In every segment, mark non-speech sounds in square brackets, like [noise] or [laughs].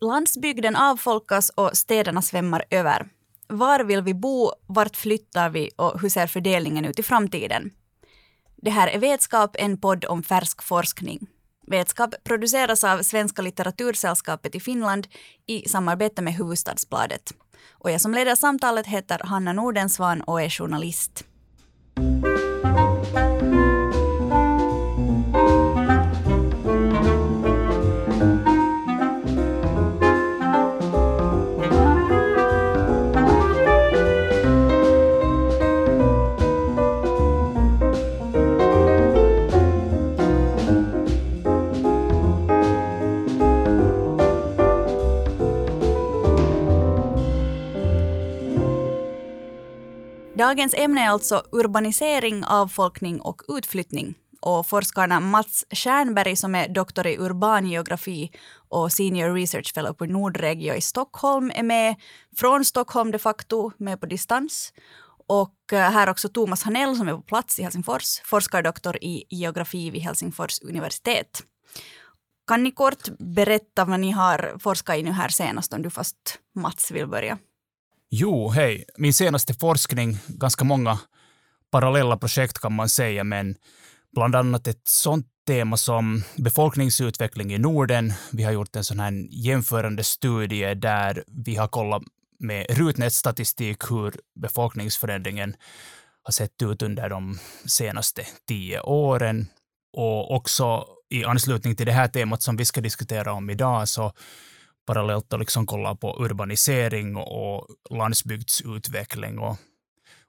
Landsbygden avfolkas och städerna svämmar över. Var vill vi bo, vart flyttar vi och hur ser fördelningen ut i framtiden? Det här är Vetskap, en podd om färsk forskning. Vetskap produceras av Svenska litteratursällskapet i Finland i samarbete med Huvudstadsbladet. Och jag som leder samtalet heter Hanna Nordensvan och är journalist. Dagens ämne är alltså urbanisering, avfolkning och utflyttning. Och forskarna Mats Stjernberg som är doktor i urban geografi och senior research fellow på Nordregio i Stockholm är med från Stockholm de facto, med på distans. Och eh, här också Thomas Hanell som är på plats i Helsingfors, forskardoktor i geografi vid Helsingfors universitet. Kan ni kort berätta vad ni har forskat i nu här senast om du fast Mats vill börja? Jo, hej. Min senaste forskning, ganska många parallella projekt kan man säga, men bland annat ett sånt tema som befolkningsutveckling i Norden. Vi har gjort en sån här jämförande studie där vi har kollat med Rutnätsstatistik hur befolkningsförändringen har sett ut under de senaste tio åren. Och också i anslutning till det här temat som vi ska diskutera om idag så parallellt att liksom kolla på urbanisering och landsbygdsutveckling och,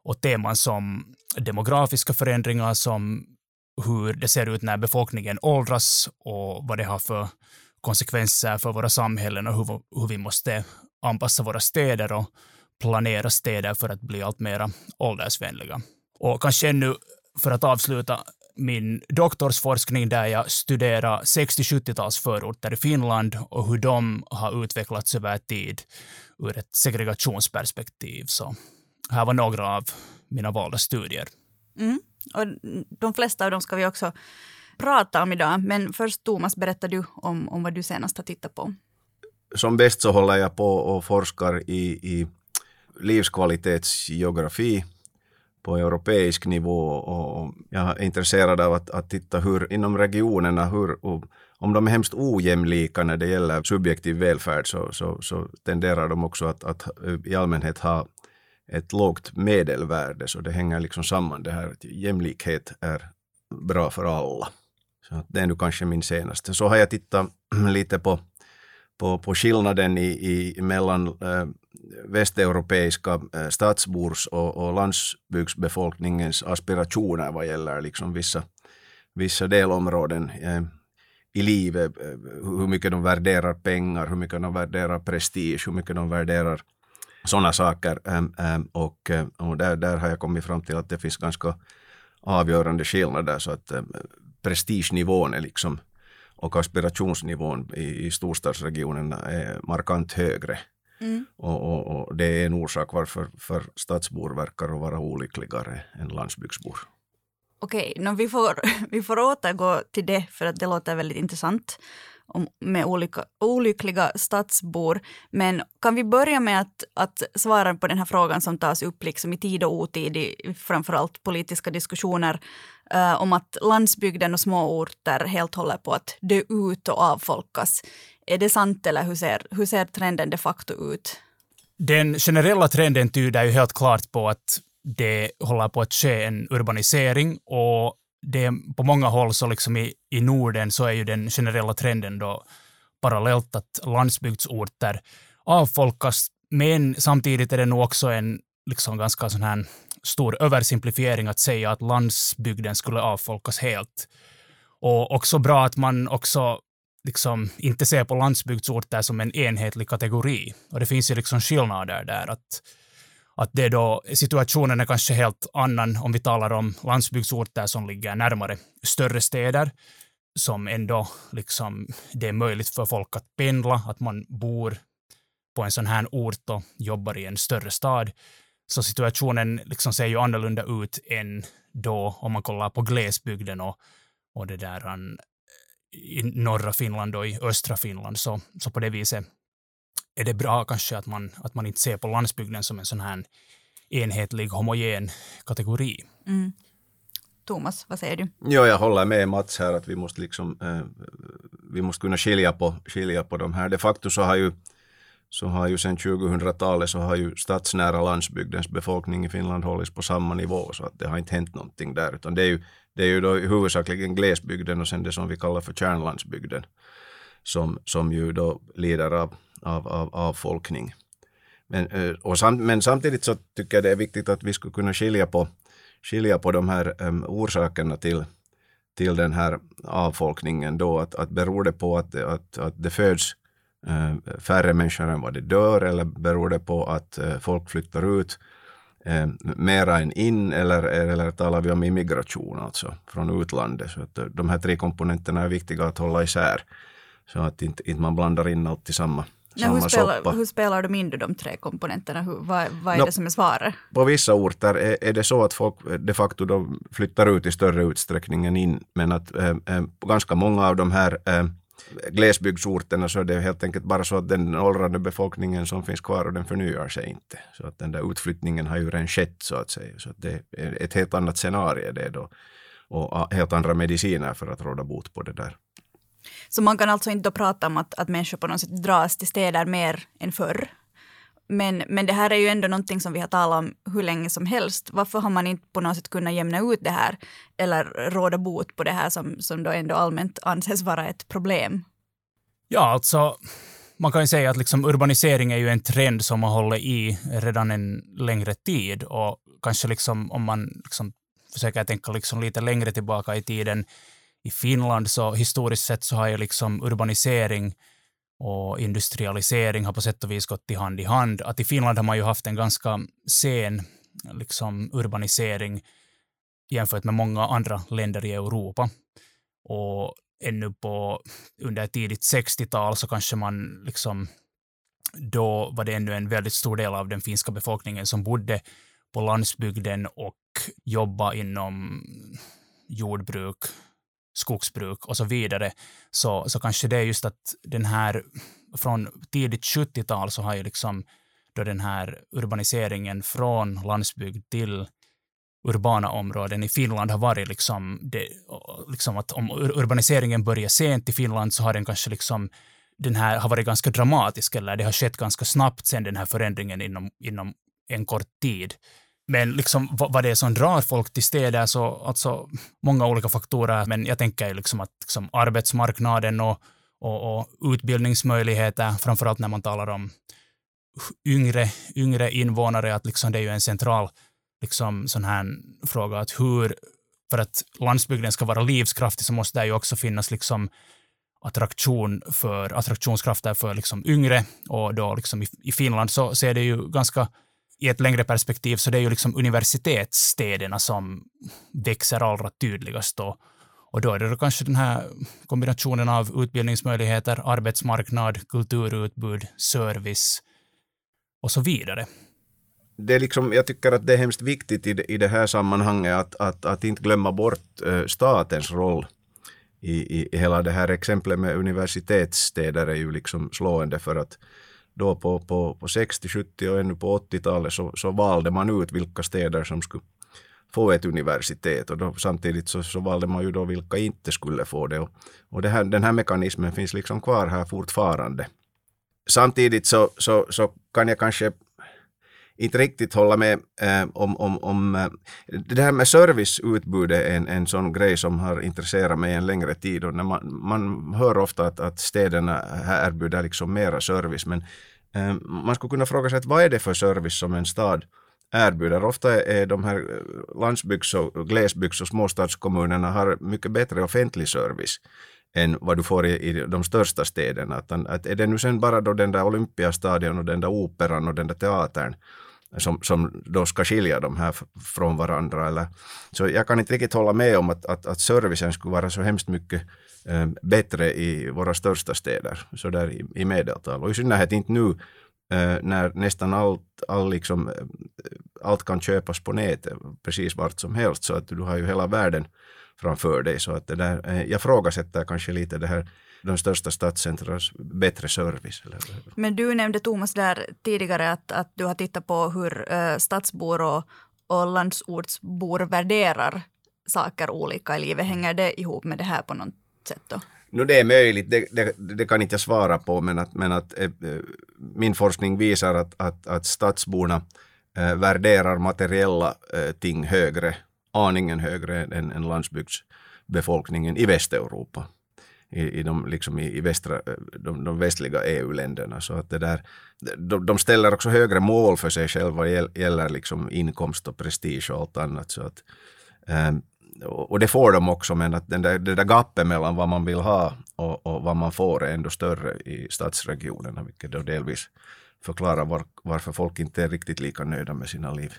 och teman som demografiska förändringar som hur det ser ut när befolkningen åldras och vad det har för konsekvenser för våra samhällen och hur, hur vi måste anpassa våra städer och planera städer för att bli allt mer åldersvänliga. Och kanske ännu för att avsluta min doktorsforskning där jag studerar 60-70-talsförorter i Finland och hur de har utvecklats över tid ur ett segregationsperspektiv. Så här var några av mina valda studier. Mm. Och de flesta av dem ska vi också prata om idag. Men först Thomas, berättar du om, om vad du senast har tittat på. Som bäst så håller jag på och forskar i, i livskvalitetsgeografi på europeisk nivå och jag är intresserad av att, att titta hur inom regionerna, hur, om de är hemskt ojämlika när det gäller subjektiv välfärd så, så, så tenderar de också att, att i allmänhet ha ett lågt medelvärde, så det hänger liksom samman det här att jämlikhet är bra för alla. Så det är nu kanske min senaste. Så har jag tittat [clears throat] lite på, på, på skillnaden i, i, mellan äh, västeuropeiska äh, stadsbors och, och landsbygdsbefolkningens aspirationer vad gäller liksom vissa, vissa delområden äh, i livet. Hur mycket de värderar pengar, hur mycket de värderar prestige, hur mycket de värderar sådana saker. Och, och där, där har jag kommit fram till att det finns ganska avgörande skillnader. Så att prestigenivån är liksom, och aspirationsnivån i, i storstadsregionerna är markant högre. Mm. Och, och, och, det är en orsak varför för stadsbor verkar vara olyckligare än landsbygdsbor. Okej, okay, vi, får, [laughs] vi får återgå till det för att det låter väldigt intressant om, med olika, olyckliga stadsbor. Men kan vi börja med att, att svara på den här frågan som tas upp liksom i tid och otid i framförallt politiska diskussioner uh, om att landsbygden och småorter helt håller på att dö ut och avfolkas. Är det sant eller hur ser, hur ser trenden de facto ut? Den generella trenden tyder ju helt klart på att det håller på att ske en urbanisering och det på många håll så liksom i, i Norden så är ju den generella trenden då parallellt att landsbygdsorter avfolkas, men samtidigt är det nog också en liksom ganska sån här stor översimplifiering att säga att landsbygden skulle avfolkas helt. Och också bra att man också liksom inte ser på landsbygdsorter som en enhetlig kategori. Och det finns ju liksom skillnader där. Att att det då, situationen är kanske helt annan om vi talar om landsbygdsorter som ligger närmare större städer, som ändå liksom, det är möjligt för folk att pendla, att man bor på en sån här ort och jobbar i en större stad. Så situationen liksom ser ju annorlunda ut än då om man kollar på glesbygden och, och det där i norra Finland och i östra Finland. Så, så på det viset är det bra kanske att man, att man inte ser på landsbygden som en sån här enhetlig, homogen kategori. Mm. Thomas, vad säger du? Ja, jag håller med Mats här att vi måste, liksom, eh, vi måste kunna skilja på, skilja på de här. De facto så har ju, så har ju sedan 2000-talet så har ju stadsnära landsbygdens befolkning i Finland hållits på samma nivå så att det har inte hänt någonting där utan det är ju, det är ju då huvudsakligen glesbygden och sen det som vi kallar för kärnlandsbygden som, som ju då lider av, av, av avfolkning. Men, eh, och men samtidigt så tycker jag det är viktigt att vi skulle kunna skilja på, skilja på de här um, orsakerna till, till den här avfolkningen då. Att, att beror det på att, att, att det föds färre människor än vad det dör eller beror det på att uh, folk flyttar ut uh, mera än in eller, eller talar vi om immigration alltså från utlandet. Så att de här tre komponenterna är viktiga att hålla isär så att inte, inte man blandar in allt i samma Nej, hur, spelar, hur spelar de in de tre komponenterna? Hur, vad, vad är no, det som är svaret? På vissa orter är, är, det så att folk de facto de flyttar ut i större utsträckning än in. Men att eh, eh, ganska många av de här eh, glesbygdsorterna så är det helt enkelt bara så att den åldrande befolkningen som finns kvar och den förnyar sig inte. Så att den där utflyttningen har ju redan skett så att säga. Så att det är ett helt annat scenario det då och helt andra mediciner för att råda bot på det där. Så man kan alltså inte då prata om att, att människor på något sätt dras till städer mer än förr. Men, men det här är ju ändå någonting som vi har talat om hur länge som helst. Varför har man inte på något sätt kunnat jämna ut det här eller råda bot på det här som, som då ändå allmänt anses vara ett problem? Ja, alltså man kan ju säga att liksom urbanisering är ju en trend som har hållit i redan en längre tid och kanske liksom om man liksom försöker tänka liksom lite längre tillbaka i tiden i Finland så historiskt sett så har ju liksom urbanisering och industrialisering har på sätt och vis gått i hand i hand. Att i Finland har man ju haft en ganska sen liksom, urbanisering jämfört med många andra länder i Europa. Och ännu på under tidigt 60-tal så kanske man liksom då var det ännu en väldigt stor del av den finska befolkningen som bodde på landsbygden och jobbade inom jordbruk, skogsbruk och så vidare, så, så kanske det är just att den här från tidigt 70-tal så har ju liksom då den här urbaniseringen från landsbygd till urbana områden i Finland har varit liksom, det, liksom att om urbaniseringen börjar sent i Finland så har den kanske liksom den här har varit ganska dramatisk eller det har skett ganska snabbt sen den här förändringen inom, inom en kort tid. Men liksom vad det är som drar folk till städer, så alltså många olika faktorer, men jag tänker liksom att liksom arbetsmarknaden och, och, och utbildningsmöjligheter, framförallt när man talar om yngre, yngre invånare, att liksom det är ju en central liksom, sån här fråga, att hur, för att landsbygden ska vara livskraftig så måste det ju också finnas liksom attraktion för, attraktionskrafter för liksom yngre och då liksom i, i Finland så ser det ju ganska i ett längre perspektiv så det är ju liksom universitetsstäderna som växer allra tydligast då. Och då är det då kanske den här kombinationen av utbildningsmöjligheter, arbetsmarknad, kulturutbud, service och så vidare. Det är liksom, jag tycker att det är hemskt viktigt i det, i det här sammanhanget att, att, att inte glömma bort eh, statens roll i, i hela det här exemplet med universitetsstäder är ju liksom slående för att då på, på, på 60, 70 och ännu på 80-talet så, så valde man ut vilka städer som skulle få ett universitet och då, samtidigt så, så valde man ju då vilka inte skulle få det. Och, och det här, den här mekanismen finns liksom kvar här fortfarande. Samtidigt så, så, så kan jag kanske inte riktigt hålla med eh, om, om, om eh, det här med serviceutbudet är en, en sån grej som har intresserat mig en längre tid och när man, man hör ofta att, att städerna erbjuder liksom mera service men eh, man skulle kunna fråga sig att vad är det för service som en stad erbjuder. Ofta är de här eh, landsbygds och glesbygds och småstadskommunerna har mycket bättre offentlig service än vad du får i, i de största städerna. Att, att är det nu sen bara då den där Olympiastadion och den där operan och den där teatern som, som då ska skilja de här från varandra. Eller, så jag kan inte riktigt hålla med om att, att, att servicen skulle vara så hemskt mycket eh, bättre i våra största städer, så där i, i medeltal. Och i synnerhet inte nu eh, när nästan allt, all liksom, eh, allt kan köpas på nätet precis vart som helst, så att du har ju hela världen framför dig. Så att det där, eh, jag frågasätter kanske lite det här de största stadscentrens bättre service. Eller? Men du nämnde Thomas där tidigare att, att du har tittat på hur uh, stadsbor och, och landsortsbor värderar saker olika i livet. Hänger det ihop med det här på något sätt då? No, det är möjligt, det, det, det, kan inte jag svara på, men att, men att äh, min forskning visar att, att, att stadsborna äh, värderar materiella äh, ting högre, aningen högre än, än landsbygdsbefolkningen i Västeuropa. I, i, de, liksom i, i västra, eh, de, de västliga EU-länderna. Så att det där, de, de ställer också högre mål för sig själva vad gäller liksom inkomst och prestige och allt annat. Så att, ähm, och det får de också, men att den där, det där gapet mellan vad man vill ha och, och vad man får är ändå större i stadsregionerna, vilket då delvis förklarar var, varför folk inte är riktigt lika nöjda med sina liv.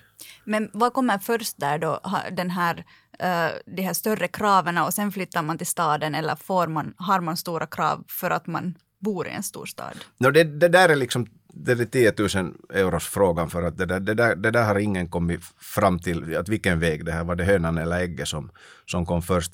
Men vad kommer först där då, den här, uh, de här större kraven och sen flyttar man till staden eller får man, har man stora krav för att man bor i en stor stad? No, det, det där är liksom det är 10 000 euros frågan för att det där, det, där, det där har ingen kommit fram till, att vilken väg det här var, det hönan eller ägget som, som kom först.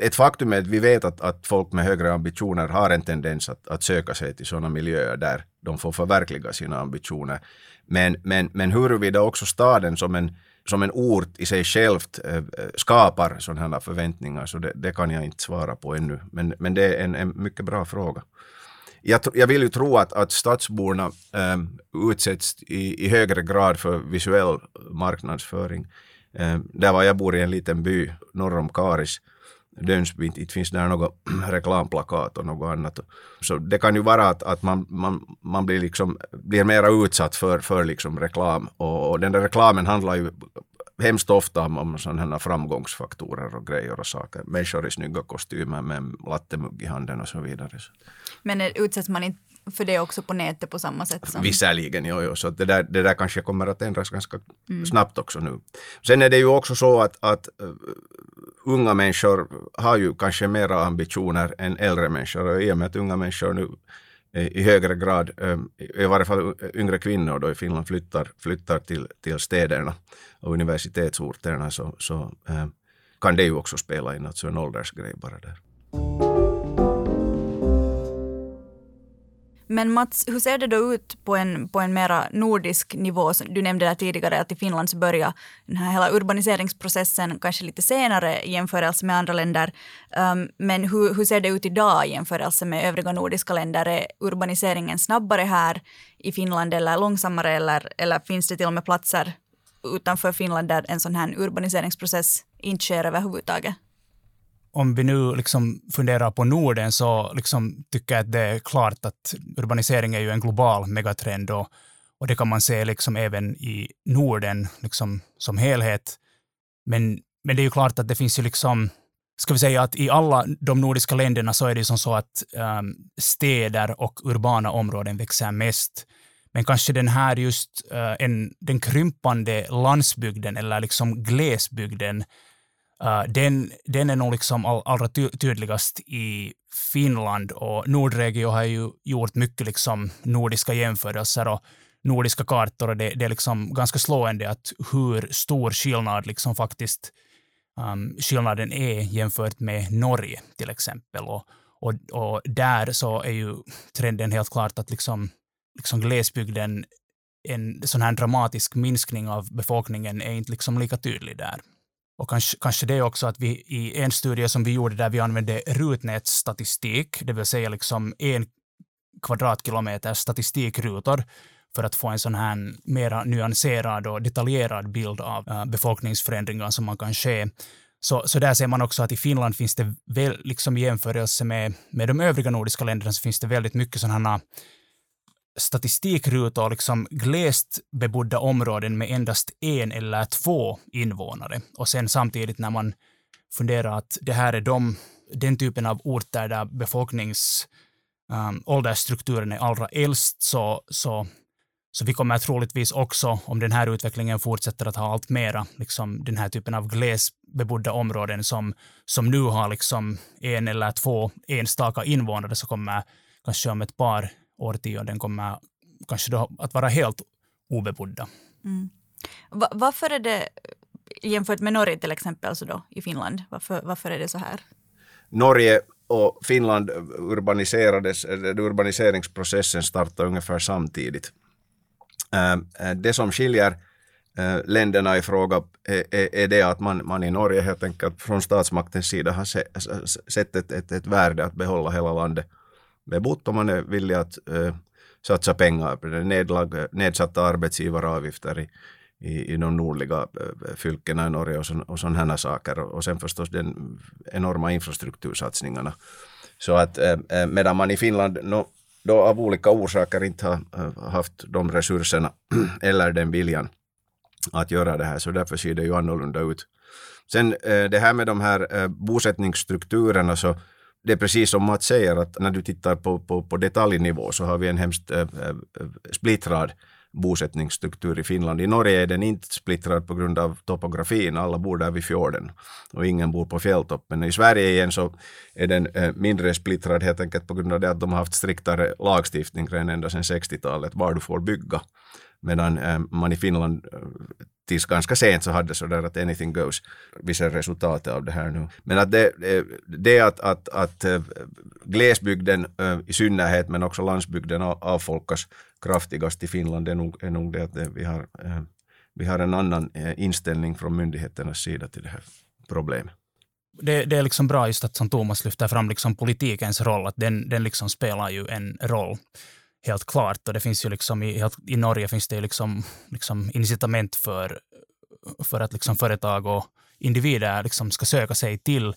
Ett faktum är att vi vet att, att folk med högre ambitioner har en tendens att, att söka sig till sådana miljöer där de får förverkliga sina ambitioner. Men, men, men huruvida också staden som en, som en ort i sig självt äh, skapar sådana förväntningar, så det, det, kan jag inte svara på ännu. Men, men det är en, en mycket bra fråga jag, jag vill ju tro att, att stadsborna um, utsätts i, i högre grad för visuell marknadsföring. Um, där var jag bor i en liten by norr om Karis, Dönsby, inte finns där något [clears throat] reklamplakat och något annat. Så det kan ju vara att, att man, man, man blir, liksom, blir mera utsatt för, för liksom reklam och, och den där reklamen handlar ju hemskt ofta om sådana framgångsfaktorer och grejer och saker. Människor i snygga kostymer med en lattemugg i handen och så vidare. Men utsätts man inte för det också på nätet på samma sätt? Som... Visserligen, jo, jo, så det där, det där kanske kommer att ändras ganska mm. snabbt också nu. Sen är det ju också så att, att uh, unga människor har ju kanske mera ambitioner än äldre människor och i och med att unga människor nu i högre grad, eh, i varje fall yngre kvinnor då i Finland flyttar, flyttar till, till städerna och universitetsorterna så, så eh, kan det ju också spela in, alltså en åldersgrej bara där. Men Mats, hur ser det då ut på en, på en mera nordisk nivå? Du nämnde där tidigare att i Finland så börjar den här hela urbaniseringsprocessen kanske lite senare i jämförelse med andra länder. Um, men hur, hur ser det ut idag i jämförelse med övriga nordiska länder? Är urbaniseringen snabbare här i Finland eller långsammare eller, eller finns det till och med platser utanför Finland där en sån här urbaniseringsprocess inte sker överhuvudtaget? Om vi nu liksom funderar på Norden så liksom tycker jag att det är klart att urbanisering är ju en global megatrend och, och det kan man se liksom även i Norden liksom som helhet. Men, men det är ju klart att det finns ju liksom ska vi säga att i alla de nordiska länderna så är det som så att um, städer och urbana områden växer mest. Men kanske den här just uh, en, den krympande landsbygden eller liksom glesbygden Uh, den, den är nog liksom all, allra ty tydligast i Finland och Nordregio har ju gjort mycket liksom nordiska jämförelser och nordiska kartor och det, det är liksom ganska slående att hur stor skillnad liksom faktiskt um, skillnaden är jämfört med Norge till exempel. Och, och, och där så är ju trenden helt klart att liksom, liksom glesbygden, en sån här dramatisk minskning av befolkningen är inte liksom lika tydlig där. Och kanske, kanske det också att vi i en studie som vi gjorde där vi använde rutnätsstatistik, det vill säga liksom en kvadratkilometer statistikrutor för att få en sån här mera nyanserad och detaljerad bild av eh, befolkningsförändringar som man kan se. Så, så där ser man också att i Finland finns det väl, liksom i jämförelse med, med de övriga nordiska länderna så finns det väldigt mycket sådana statistikrutor liksom glest bebodda områden med endast en eller två invånare. Och sen samtidigt när man funderar att det här är de, den typen av orter där befolknings um, åldersstrukturen är allra äldst så, så, så vi kommer troligtvis också, om den här utvecklingen fortsätter att ha allt mera, liksom den här typen av glesbebodda områden som, som nu har liksom en eller två enstaka invånare så kommer kanske om ett par årtionden kommer kanske då att vara helt obebodda. Mm. Va varför är det, jämfört med Norge till exempel, alltså då, i Finland, varför, varför är det så här? Norge och Finland urbaniserades, urbaniseringsprocessen startade ungefär samtidigt. Det som skiljer länderna i fråga är, är det att man, man i Norge helt enkelt från statsmaktens sida har sett ett, ett, ett värde att behålla hela landet bebott och man är villig att eh, satsa pengar på det. Nedlag, nedsatta arbetsgivaravgifter i, i, i de nordliga eh, fylkena i Norge och, så, och sådana här saker. Och, sen förstås den enorma infrastruktursatsningarna. Så att eh, eh medan man i Finland no, då av olika orsaker inte har eh, haft de resurserna [clears throat] eller den viljan att göra det här, så därför ser det ju annorlunda ut. Sen det här med de här bosättningsstrukturerna så det är precis som Mats säger att när du tittar på, på, på detaljnivå så har vi en hemskt äh, splittrad bosättningsstruktur i Finland. I Norge är den inte splittrad på grund av topografin, alla bor där vid fjorden och ingen bor på fjälltoppen. I Sverige igen så är den eh, mindre splittrad helt enkelt på grund av det att de har haft striktare lagstiftning redan ända sedan 60-talet var du får bygga. Medan man i Finland tills ganska sent så hade sådär att anything goes. Vi ser resultatet av det här nu. Men att det, det att, att, att eh, glesbygden eh, i synnerhet men också landsbygden avfolkas kraftigast i Finland är nog, är nog det att vi har, eh, vi har en annan inställning från myndigheternas sida till det här problemet. Det, det, är liksom bra just att som Thomas lyfter fram liksom politikens roll, att den, den liksom spelar ju en roll helt klart. Och det finns ju liksom i, i Norge finns det ju liksom, liksom incitament för, för att liksom företag och individer liksom ska söka sig till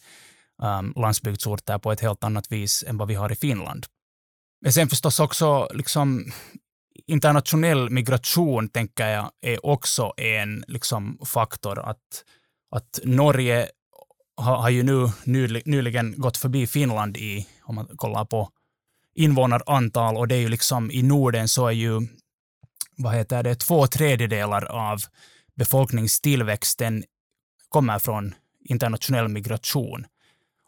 um, landsbygdsorter på ett helt annat vis än vad vi har i Finland. Men sen förstås också liksom internationell migration, tänker jag, är också en liksom, faktor. Att, att Norge har, har ju nu nyligen gått förbi Finland i, om man kollar på invånarantal och det är ju liksom i Norden så är ju vad heter det, två tredjedelar av befolkningstillväxten kommer från internationell migration.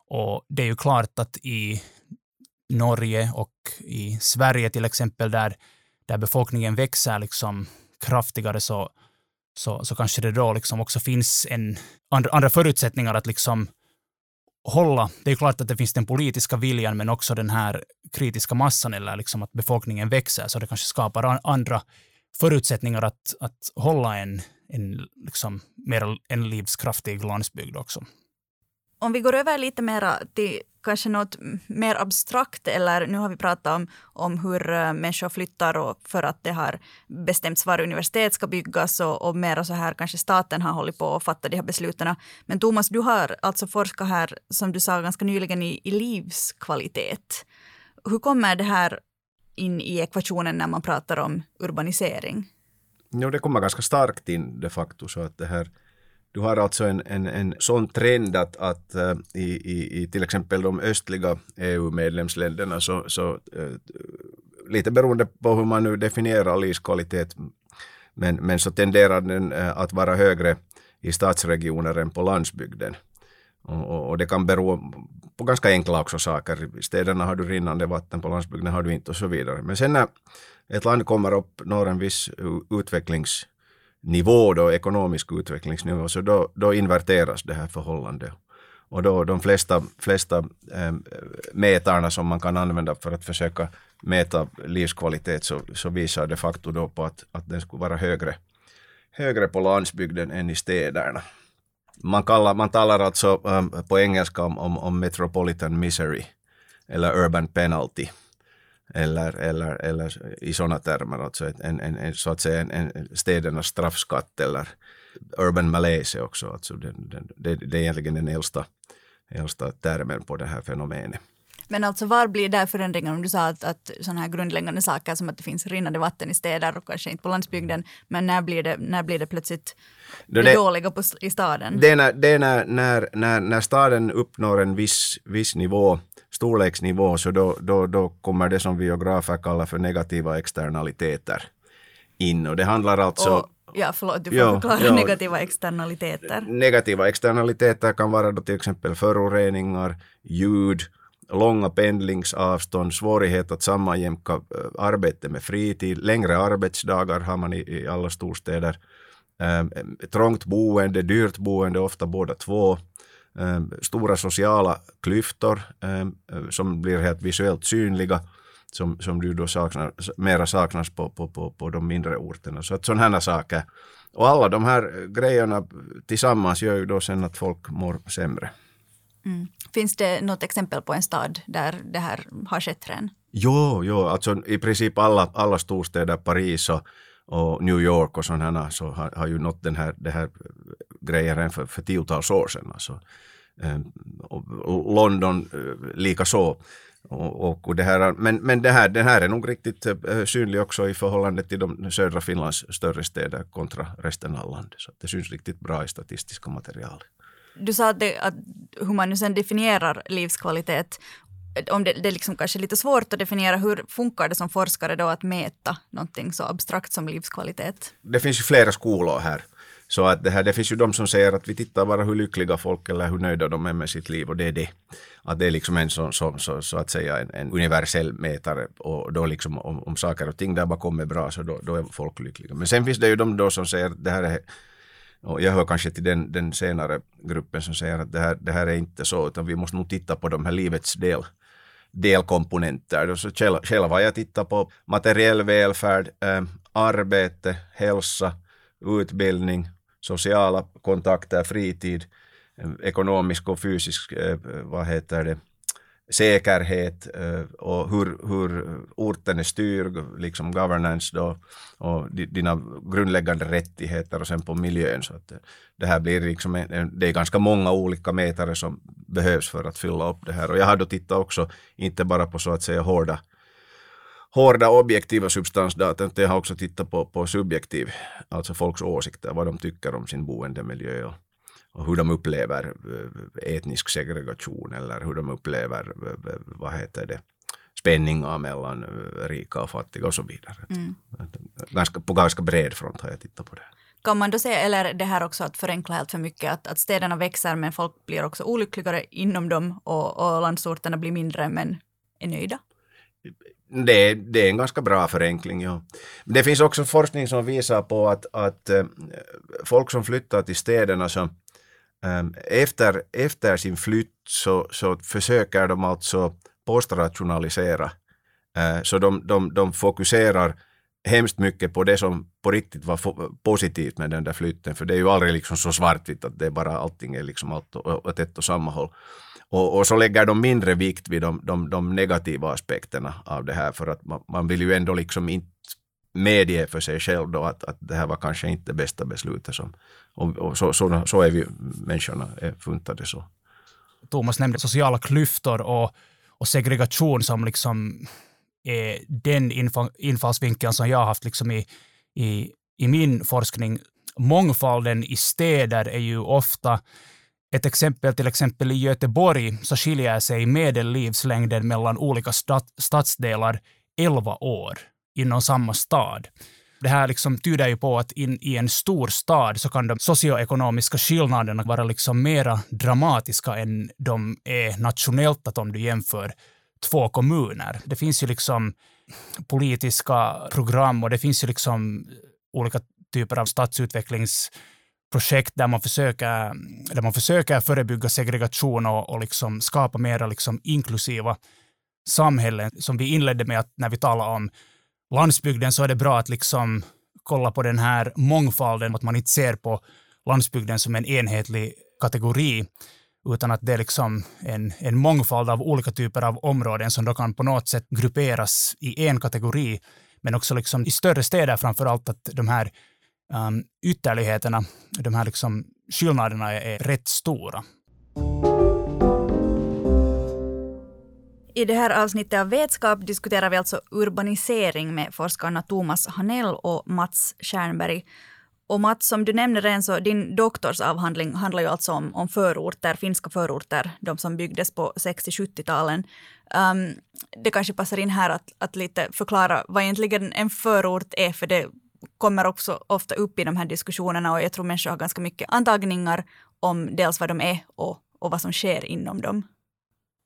Och det är ju klart att i Norge och i Sverige till exempel, där, där befolkningen växer liksom kraftigare, så, så, så kanske det då liksom också finns en, andra, andra förutsättningar att liksom hålla, det är klart att det finns den politiska viljan men också den här kritiska massan eller liksom att befolkningen växer så det kanske skapar andra förutsättningar att, att hålla en, en, liksom, mer en livskraftig landsbygd också. Om vi går över lite mer till kanske något mer abstrakt eller nu har vi pratat om, om hur eh, människor flyttar och för att det har bestämts var universitet ska byggas och, och mer så här kanske staten har hållit på att fatta de här besluten. Men Thomas, du har alltså forskat här som du sa ganska nyligen i, i livskvalitet. Hur kommer det här in i ekvationen när man pratar om urbanisering? Jo, det kommer ganska starkt in de facto så att det här du har alltså en, en, en sån trend att, att eh, i, i, i till exempel de östliga EU-medlemsländerna så, så eh, lite beroende på hur man nu definierar livskvalitet men, men så tenderar den eh, att vara högre i stadsregioner än på landsbygden. Och, och, och, det kan bero på ganska enkla också saker. I städerna har du rinnande vatten, på landsbygden har du inte och så vidare. Men sen när ett land kommer upp når en viss utvecklings nivå, då, ekonomisk utvecklingsnivå, så då, då inverteras det här förhållandet. Och då de flesta, flesta eh, mätarna som man kan använda för att försöka mäta livskvalitet så, så visar de facto då på att, att den skulle vara högre, högre på landsbygden än i städerna. Man, kallar, man talar alltså eh, på engelska om, om, om metropolitan misery eller urban penalty eller, eller, eller i sådana termer, alltså en, en, en, så att säga en, en städernas straffskatt eller urban malaise också. Alltså det, det, det är egentligen den äldsta, äldsta termen på det här fenomenet. Men alltså var blir det förändringen? Om du sa att, att sådana här grundläggande saker som att det finns rinnande vatten i städer och kanske inte på landsbygden. Men när blir det, när blir det plötsligt det, det dåliga på, i staden? Det är, när, det är när, när, när, när staden uppnår en viss, viss nivå storleksnivå så då, då, då kommer det som vi geografer kallar för negativa externaliteter in. Och det handlar alltså och, Ja, förlåt, du får jo, förklara jo, negativa externaliteter. Negativa externaliteter kan vara då till exempel föroreningar, ljud, långa pendlingsavstånd, svårighet att sammanjämka eh, arbete med fritid, längre arbetsdagar har man i, i alla storstäder, eh, trångt boende, dyrt boende, ofta båda två, stora sociala klyftor som blir helt visuellt synliga som, som du då saknar, mera saknas på, på, på, på de mindre orterna. Så att sådana här saker. Och alla de här grejerna tillsammans gör ju då sen att folk mår sämre. Mm. Finns det något exempel på en stad där det här har skett redan? Jo, jo, alltså i princip alla, alla storstäder, Paris och, och New York och sådana så har, har ju nått den här, det här grejen för, för tiotals år sedan. Alltså, ehm, och London eh, likaså. Och, och det här, men men det här, den här är nog riktigt eh, synlig också i förhållande till de södra Finlands större städer kontra resten av landet. Så det syns riktigt bra i statistiska material. Du sa att, det, att hur man nu sen definierar livskvalitet om det, det är liksom kanske lite svårt att definiera, hur funkar det som forskare då att mäta någonting så abstrakt som livskvalitet? Det finns ju flera skolor här. Så att det, här, det finns ju de som säger att vi tittar bara hur lyckliga folk eller hur nöjda de är med sitt liv och det är det. Att det är liksom en så, så, så, så att säga en, en, universell mätare och då liksom om, om saker och ting där bakom är bra så då, då är folk lyckliga. Men sen finns det ju de då som säger att det här är och jag hör kanske till den, den senare gruppen som säger att det här, det här är inte så utan vi måste nog titta på de här livets del, delkomponenter. Så själv har jag tittat på materiell välfärd, eh, arbete, hälsa, utbildning, sociala kontakter, fritid, eh, ekonomisk och fysisk, eh, vad heter det, säkerhet eh, och hur, hur orten är styrd, liksom governance då, och dina grundläggande rättigheter och sen på miljön. Så att eh, det här blir liksom, det är ganska många olika mätare som behövs för att fylla upp det här. Och jag har då tittat också, inte bara på så att säga hårda hårda objektiva substansdata, utan jag har också tittat på, på subjektiv, alltså folks åsikter, vad de tycker om sin boendemiljö och, och hur de upplever eh, etnisk segregation eller hur de upplever, eh, vad heter det, spänningar mellan eh, rika och fattiga och så vidare. Mm. Ganska, på ganska bred front har jag tittat på det. Kan man då säga, eller det här också att förenkla helt för mycket, att, att städerna växer men folk blir också olyckligare inom dem och, och landsorterna blir mindre men är nöjda? Det, det är en ganska bra förenkling. Ja. Det finns också forskning som visar på att, att folk som flyttar till städerna äh, Ehm, efter, efter sin flytt så, så försöker de alltså postrationalisera. Ehm, så de, de, de fokuserar hemskt mycket på det som på riktigt var positivt med den där flytten. För det är ju aldrig liksom så svartvitt att det är bara allting är liksom allt åt ett och samma håll. Och, och, så lägger de mindre vikt vid de, de, de negativa aspekterna av det här för att man, man, vill ju ändå liksom inte medge för sig själv då att, att det här var kanske inte det bästa beslutet. Som, och, och så, så, så, är vi människorna är funtade så. Thomas nämnde sociala klyftor och, och segregation som liksom är den infallsvinkeln som jag har haft liksom i, i, i min forskning. Mångfalden i städer är ju ofta ett exempel, till exempel i Göteborg så skiljer sig medellivslängden mellan olika stat, stadsdelar 11 år inom samma stad. Det här liksom tyder ju på att in, i en stor stad så kan de socioekonomiska skillnaderna vara liksom mera dramatiska än de är nationellt, att om du jämför två kommuner. Det finns ju liksom politiska program och det finns ju liksom olika typer av stadsutvecklingsprojekt där man försöker, där man försöker förebygga segregation och, och liksom skapa mera liksom inklusiva samhällen. Som vi inledde med att när vi talade om landsbygden så är det bra att liksom kolla på den här mångfalden, att man inte ser på landsbygden som en enhetlig kategori, utan att det är liksom en, en mångfald av olika typer av områden som då kan på något sätt grupperas i en kategori, men också liksom i större städer framför allt att de här um, ytterligheterna, de här liksom skillnaderna är, är rätt stora. I det här avsnittet av Vetskap diskuterar vi alltså urbanisering med forskarna Thomas Hanell och Mats Stjernberg. Och Mats, som du nämnde redan så din doktorsavhandling handlar ju alltså om, om förorter, finska förorter, de som byggdes på 60-70-talen. Um, ehm, det kanske passar in här att, att lite förklara vad egentligen en förort är, för det kommer också ofta upp i de här diskussionerna och jag tror människor har ganska mycket antagningar om dels vad de är och, och vad som sker inom dem.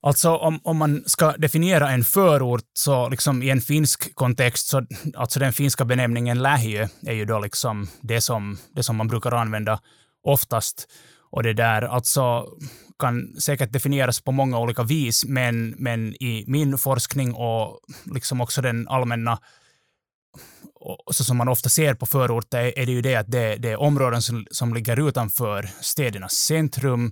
Alltså om, om man ska definiera en förort så liksom i en finsk kontext så alltså den finska benämningen lähiö är ju då liksom det som, det som man brukar använda oftast. Och det där alltså kan säkert definieras på många olika vis, men, men i min forskning och liksom också den allmänna så som man ofta ser på förorter är det ju det att det, det är områden som, som ligger utanför städernas centrum.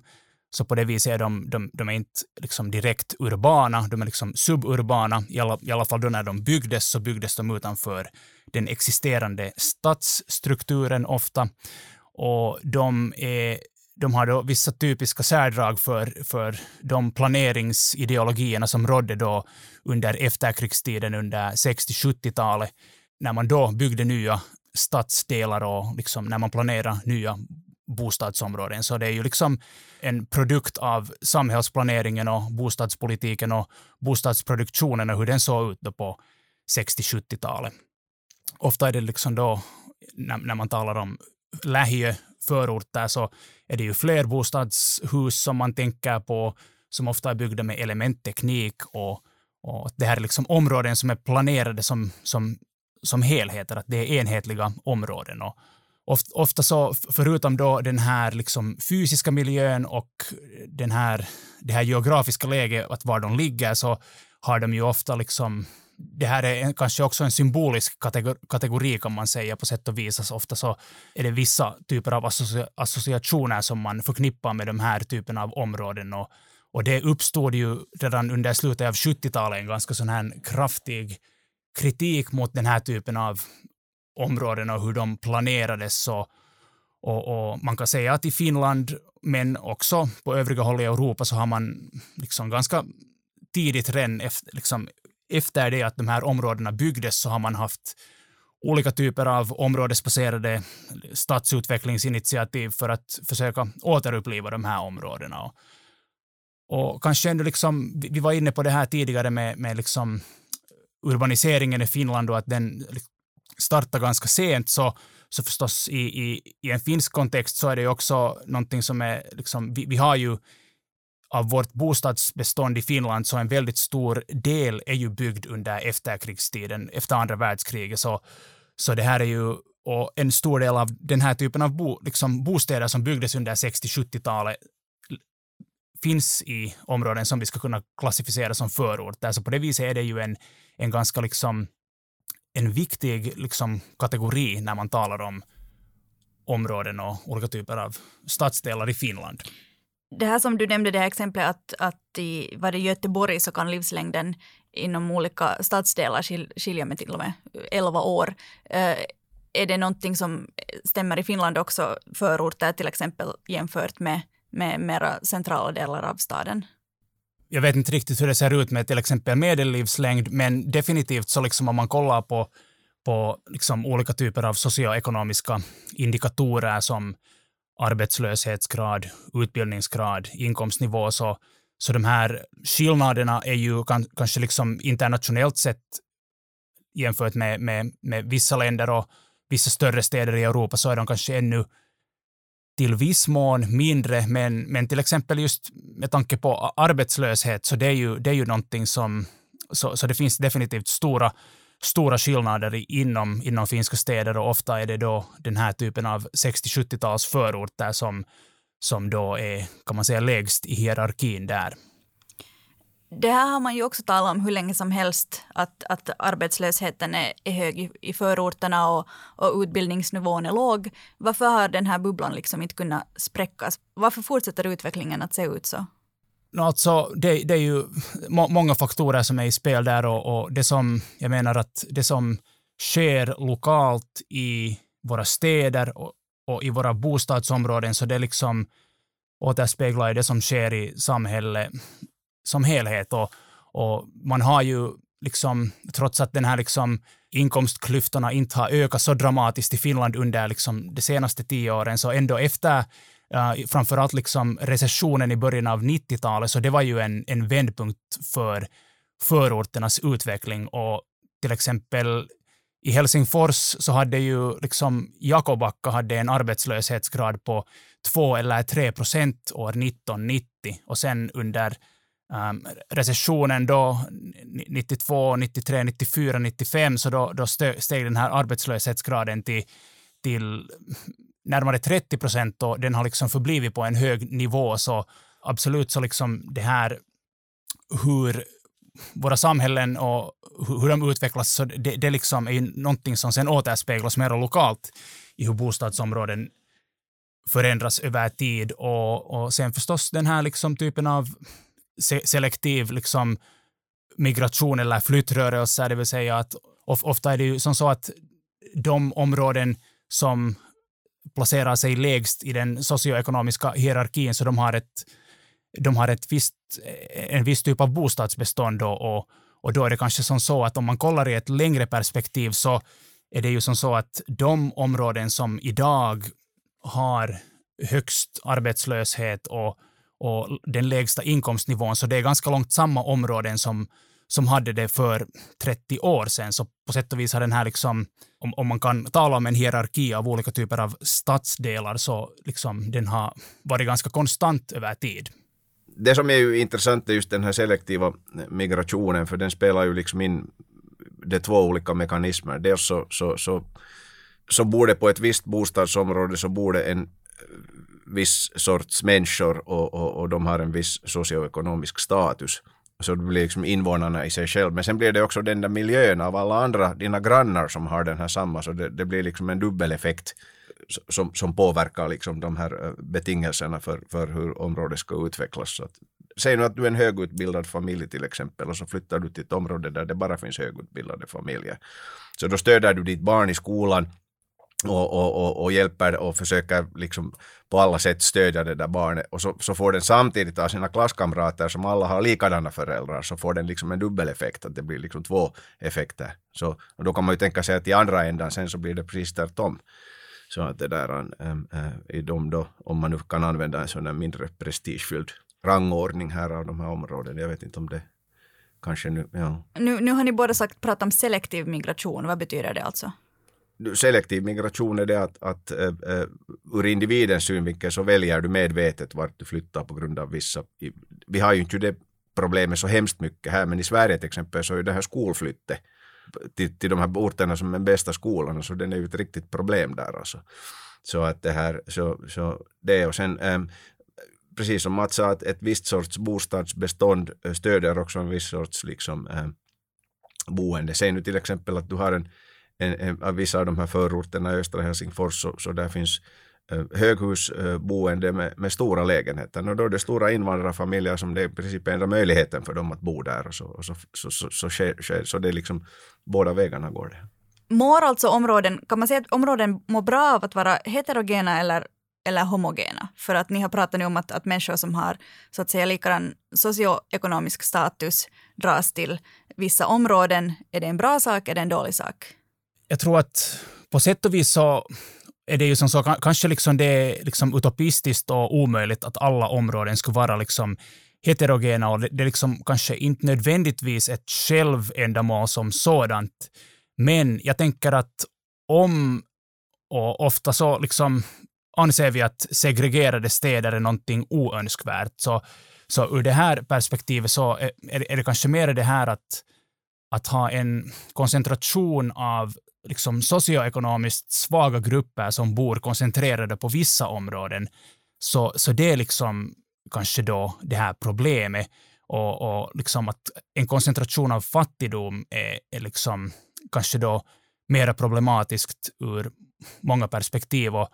Så på det viset är de, de, de är inte liksom direkt urbana, de är liksom suburbana. I alla, I alla fall då när de byggdes så byggdes de utanför den existerande stadsstrukturen ofta. Och de, är, de har då vissa typiska särdrag för, för de planeringsideologierna som rådde då under efterkrigstiden under 60-70-talet när man då byggde nya stadsdelar och liksom när man planerar nya bostadsområden. Så det är ju liksom en produkt av samhällsplaneringen och bostadspolitiken och bostadsproduktionen och hur den såg ut då på 60-70-talet. Ofta är det liksom då, när, när man talar om lähiö, förorter, så är det ju fler bostadshus som man tänker på, som ofta är byggda med elementteknik och, och det här är liksom områden som är planerade som, som som helheter, att det är enhetliga områden. Och ofta så, förutom då den här liksom fysiska miljön och den här, det här geografiska läget, att var de ligger, så har de ju ofta liksom det här är kanske också en symbolisk kategori kan man säga på sätt och vis. Alltså ofta så är det vissa typer av associa associationer som man förknippar med de här typen av områden. Och, och det uppstod ju redan under slutet av 70-talet en ganska sån här kraftig kritik mot den här typen av områden och hur de planerades. Och, och, och, man kan säga att i Finland, men också på övriga håll i Europa, så har man liksom ganska tidigt redan efter, liksom, efter det att de här områdena byggdes så har man haft olika typer av områdesbaserade stadsutvecklingsinitiativ för att försöka återuppliva de här områdena. Och, och kanske ändå liksom, vi var inne på det här tidigare med, med liksom urbaniseringen i Finland och att den startar ganska sent så, så förstås i, i, i en finsk kontext så är det också någonting som är liksom, vi, vi har ju av vårt bostadsbestånd i Finland så en väldigt stor del är ju byggd under efterkrigstiden, efter andra världskriget. Så, så det här är ju och en stor del av den här typen av bo, liksom bostäder som byggdes under 60-70-talet finns i områden som vi ska kunna klassificera som förorter. Så på det viset är det ju en, en ganska liksom en viktig liksom, kategori när man talar om områden och olika typer av stadsdelar i Finland. Det här som du nämnde, det här exemplet att, att i var det Göteborg så kan livslängden inom olika stadsdelar skilja med till och med 11 år. Eh, är det någonting som stämmer i Finland också, förorter till exempel jämfört med med mera centrala delar av staden. Jag vet inte riktigt hur det ser ut med till exempel medellivslängd, men definitivt så liksom om man kollar på, på liksom olika typer av socioekonomiska indikatorer som arbetslöshetsgrad, utbildningsgrad, inkomstnivå, så, så de här skillnaderna är ju kan, kanske liksom internationellt sett jämfört med, med, med vissa länder och vissa större städer i Europa så är de kanske ännu till viss mån mindre, men, men till exempel just med tanke på arbetslöshet, så det är ju, det är ju någonting som, så, så det finns definitivt stora, stora skillnader inom, inom finska städer och ofta är det då den här typen av 60-70-tals förorter som, som då är, kan man säga, lägst i hierarkin där. Det här har man ju också talat om hur länge som helst, att, att arbetslösheten är, är hög i, i förorterna och, och utbildningsnivån är låg. Varför har den här bubblan liksom inte kunnat spräckas? Varför fortsätter utvecklingen att se ut så? Alltså, det, det är ju må, många faktorer som är i spel där och, och, det som, jag menar att det som sker lokalt i våra städer och, och i våra bostadsområden, så det liksom återspeglar det som sker i samhället som helhet. Och, och man har ju liksom, trots att den här liksom inkomstklyftorna inte har ökat så dramatiskt i Finland under liksom de senaste tio åren, så ändå efter uh, framförallt liksom recessionen i början av 90-talet, så det var ju en, en vändpunkt för förorternas utveckling. Och till exempel i Helsingfors så hade ju liksom Jakobacka hade en arbetslöshetsgrad på 2 eller 3 procent år 1990 och sen under Um, recessionen då 92, 93, 94, 95 så då, då steg den här arbetslöshetsgraden till, till närmare 30 procent och den har liksom förblivit på en hög nivå. Så absolut så liksom det här hur våra samhällen och hur de utvecklas, så det, det liksom är ju någonting som sen återspeglas mer lokalt i hur bostadsområden förändras över tid och, och sen förstås den här liksom typen av se selektiv liksom migration eller flyttrörelser, det vill säga att of, ofta är det ju som så att de områden som placerar sig lägst i den socioekonomiska hierarkin, så de har ett, de har ett visst, en viss typ av bostadsbestånd då, och, och då är det kanske som så att om man kollar i ett längre perspektiv så är det ju som så att de områden som idag har högst arbetslöshet och, och den lägsta inkomstnivån, så det är ganska långt samma områden som, som hade det för 30 år sedan. Så på sätt och vis har den här, liksom, om, om man kan tala om en hierarki av olika typer av stadsdelar, så liksom den har varit ganska konstant över tid. Det som är ju intressant är just den här selektiva migrationen, för den spelar ju liksom in de två olika mekanismer. Dels så, så, så, så borde på ett visst bostadsområde så borde en viss sorts människor och, och, och de har en viss socioekonomisk status. Så det blir liksom invånarna i sig själv. Men sen blir det också den där miljön av alla andra, dina grannar som har den här samma. Så det, det blir liksom en dubbeleffekt som, som påverkar liksom de här eh, betingelserna för, för hur området ska utvecklas. Så att, säg nu att du är en högutbildad familj till exempel och så flyttar du till ett område där det bara finns högutbildade familjer. Så då stöder du ditt barn i skolan och, och, och, och, hjälper och försöker liksom på alla sätt stödja det där barnet och så, så får den samtidigt av sina klasskamrater som alla har likadana föräldrar så får den liksom en dubbeleffekt att det blir liksom två effekter. Så, och då kan man ju tänka sig att i andra ändan sen så blir det precis tvärtom. Så att det där äh, i de då, om man nu kan använda en sån här mindre prestigefylld rangordning här av de här områdena. Jag vet inte om det kanske nu, ja. Nu, nu har ni båda sagt pratat om selektiv migration, vad betyder det alltså? Selektiv migration är det att, att äh, ur individens synvinkel så väljer du medvetet vart du flyttar på grund av vissa... Vi har ju inte det problemet så hemskt mycket här, men i Sverige till exempel så är det här skolflyttet till, till de här orterna som är bästa skolorna, så den är ju ett riktigt problem där alltså. Så att det här, så, så det och sen ähm, precis som Mats sa, att ett visst sorts bostadsbestånd stöder också en viss sorts liksom, ähm, boende. Säg nu till exempel att du har en en, en, vissa av de här förorterna i östra Helsingfors så, så där finns eh, höghusboende eh, med, med, stora lägenheter. Och då är det stora invandrarfamiljer som det är i princip enda möjligheten för dem att bo där. Och så, och så, så, så, så, så, så det är liksom båda vägarna går det. Mår alltså områden, kan man säga att områden mår bra av att vara heterogena eller, eller homogena? För att ni har pratat nu om att, att människor som har så att säga likadan socioekonomisk status dras till vissa områden. Är det en bra sak, är det en dålig sak? Jag tror att på sätt och vis så är det ju som så, kanske liksom det är liksom utopistiskt och omöjligt att alla områden skulle vara liksom heterogena och det, det är liksom kanske inte nödvändigtvis ett självändamål som sådant. Men jag tänker att om, och ofta så liksom anser vi att segregerade städer är någonting oönskvärt, så, så ur det här perspektivet så är, är det kanske mer det här att, att ha en koncentration av liksom socioekonomiskt svaga grupper som bor koncentrerade på vissa områden. Så, så det är liksom kanske då det här problemet och, och liksom att en koncentration av fattigdom är, är liksom kanske då mer problematiskt ur många perspektiv. Och,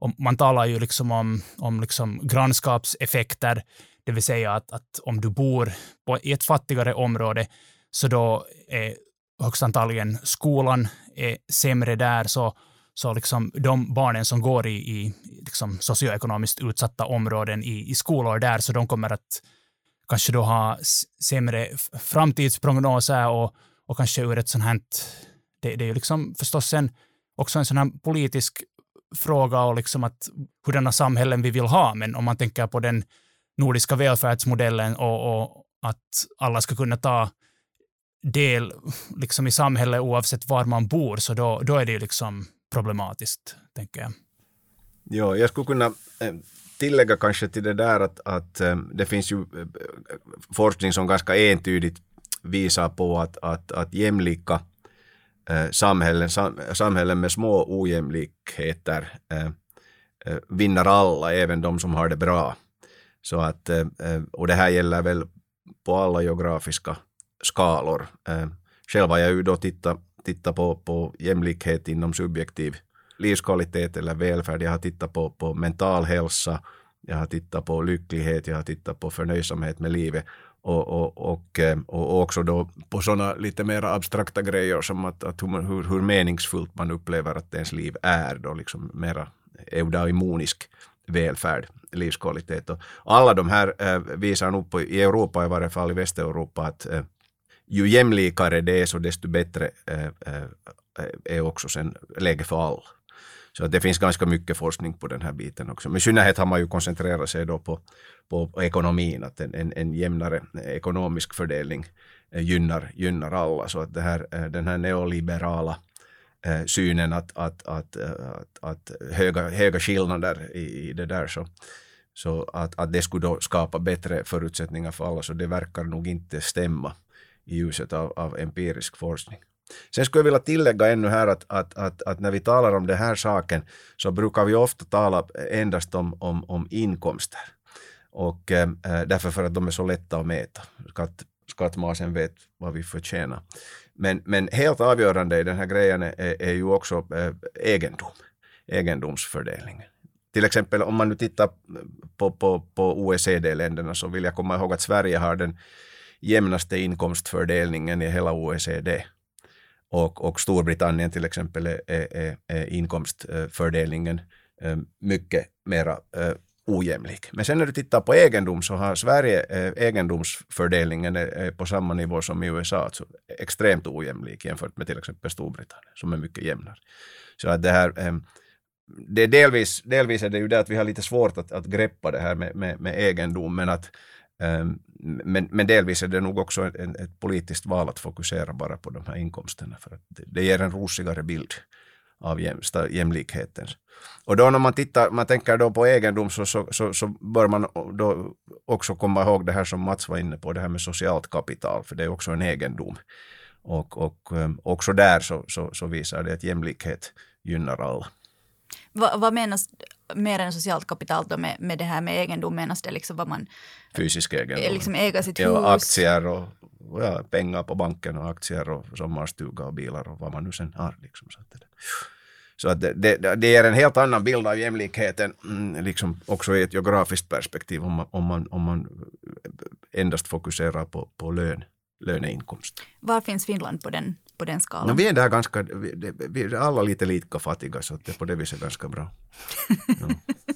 och man talar ju liksom om, om liksom grannskapseffekter, det vill säga att, att om du bor på, i ett fattigare område så då är högst antagligen skolan är sämre där, så, så liksom de barnen som går i, i liksom socioekonomiskt utsatta områden i, i skolor där, så de kommer att kanske då ha sämre framtidsprognoser och, och kanske ur ett sånt här, det, det är ju liksom förstås en, också en sån här politisk fråga och liksom att hurdana samhällen vi vill ha, men om man tänker på den nordiska välfärdsmodellen och, och att alla ska kunna ta del liksom i samhället oavsett var man bor, så då, då är det ju liksom problematiskt, tänker jag. Ja, jag skulle kunna eh, tillägga kanske till det där att, att eh, det finns ju eh, forskning som ganska entydigt visar på att, att, att jämlika samhällen, samhällen med små ojämlikheter vinner alla, även de som har det bra. Så att, och det här gäller väl på alla geografiska skalor. Eh, Själv har jag ju då tittat, tittat på, på jämlikhet inom subjektiv livskvalitet eller välfärd. Jag har tittat på, på mental hälsa, jag har tittat på lycklighet, jag har tittat på förnöjsamhet med livet och, och, och, eh, och också då på sådana lite mer abstrakta grejer som att, att hur, hur meningsfullt man upplever att ens liv är då liksom mera eudaimonisk välfärd, livskvalitet. Och alla de här eh, visar nog på, i Europa i varje fall, i Västeuropa, att ju jämlikare det är så desto bättre eh, eh, är också sen läge för alla. Så att det finns ganska mycket forskning på den här biten också. Men i synnerhet har man ju koncentrerat sig då på, på ekonomin, att en, en, en jämnare ekonomisk fördelning eh, gynnar, gynnar alla. Så att det här, den här neoliberala synen att, att, att, att, att höga, höga skillnader i, i det där så, så att, att det skulle då skapa bättre förutsättningar för alla, så det verkar nog inte stämma i ljuset av, av empirisk forskning. Sen skulle jag vilja tillägga ännu här att, att, att, att när vi talar om den här saken så brukar vi ofta tala endast om, om, om inkomster. Och äh, därför för att de är så lätta att mäta. Skatt, skattmasen vet vad vi förtjänar. Men, men helt avgörande i den här grejen är, är ju också äh, egendom, egendomsfördelningen. Till exempel om man nu tittar på, på, på OECD-länderna så vill jag komma ihåg att Sverige har den jämnaste inkomstfördelningen i hela OECD. Och, och Storbritannien till exempel är, är, är inkomstfördelningen eh, mycket mera eh, ojämlik. Men sen när du tittar på egendom så har Sverige eh, egendomsfördelningen är på samma nivå som i USA, alltså extremt ojämlik jämfört med till exempel Storbritannien som är mycket jämnare. Så att det här eh, det är delvis, delvis är det ju det att vi har lite svårt att, att greppa det här med, med, med egendom, men att Ehm, men, men delvis är det nog också ett, ett politiskt val att fokusera bara på de här inkomsterna för att det, ger en rosigare bild av jäm, jämlikheten. Och då när man tittar, man tänker då på egendom så, så, så, så, bör man då också komma ihåg det här som Mats var inne på, det här med socialt kapital, för det är också en egendom. Och, och ehm, också där så, så, så visar det att jämlikhet gynnar alla. Va, vad menas mer än socialt kapital då med, med det här med egendom? Menas det liksom vad man... Fysisk egendom. Liksom äga sitt hus? Ja, aktier och ja, pengar på banken och aktier och sommarstuga och bilar och vad man nu sen har. Liksom, så att det, så att det, det, det är en helt annan bild av jämlikheten, mm, liksom också i ett geografiskt perspektiv om man, om man, om man endast fokuserar på, på lön, löneinkomst. Var finns Finland på den på den skalan? No, vi är där ganska, vi, vi är alla lite lika fattiga så det är på det viset ganska bra. ja.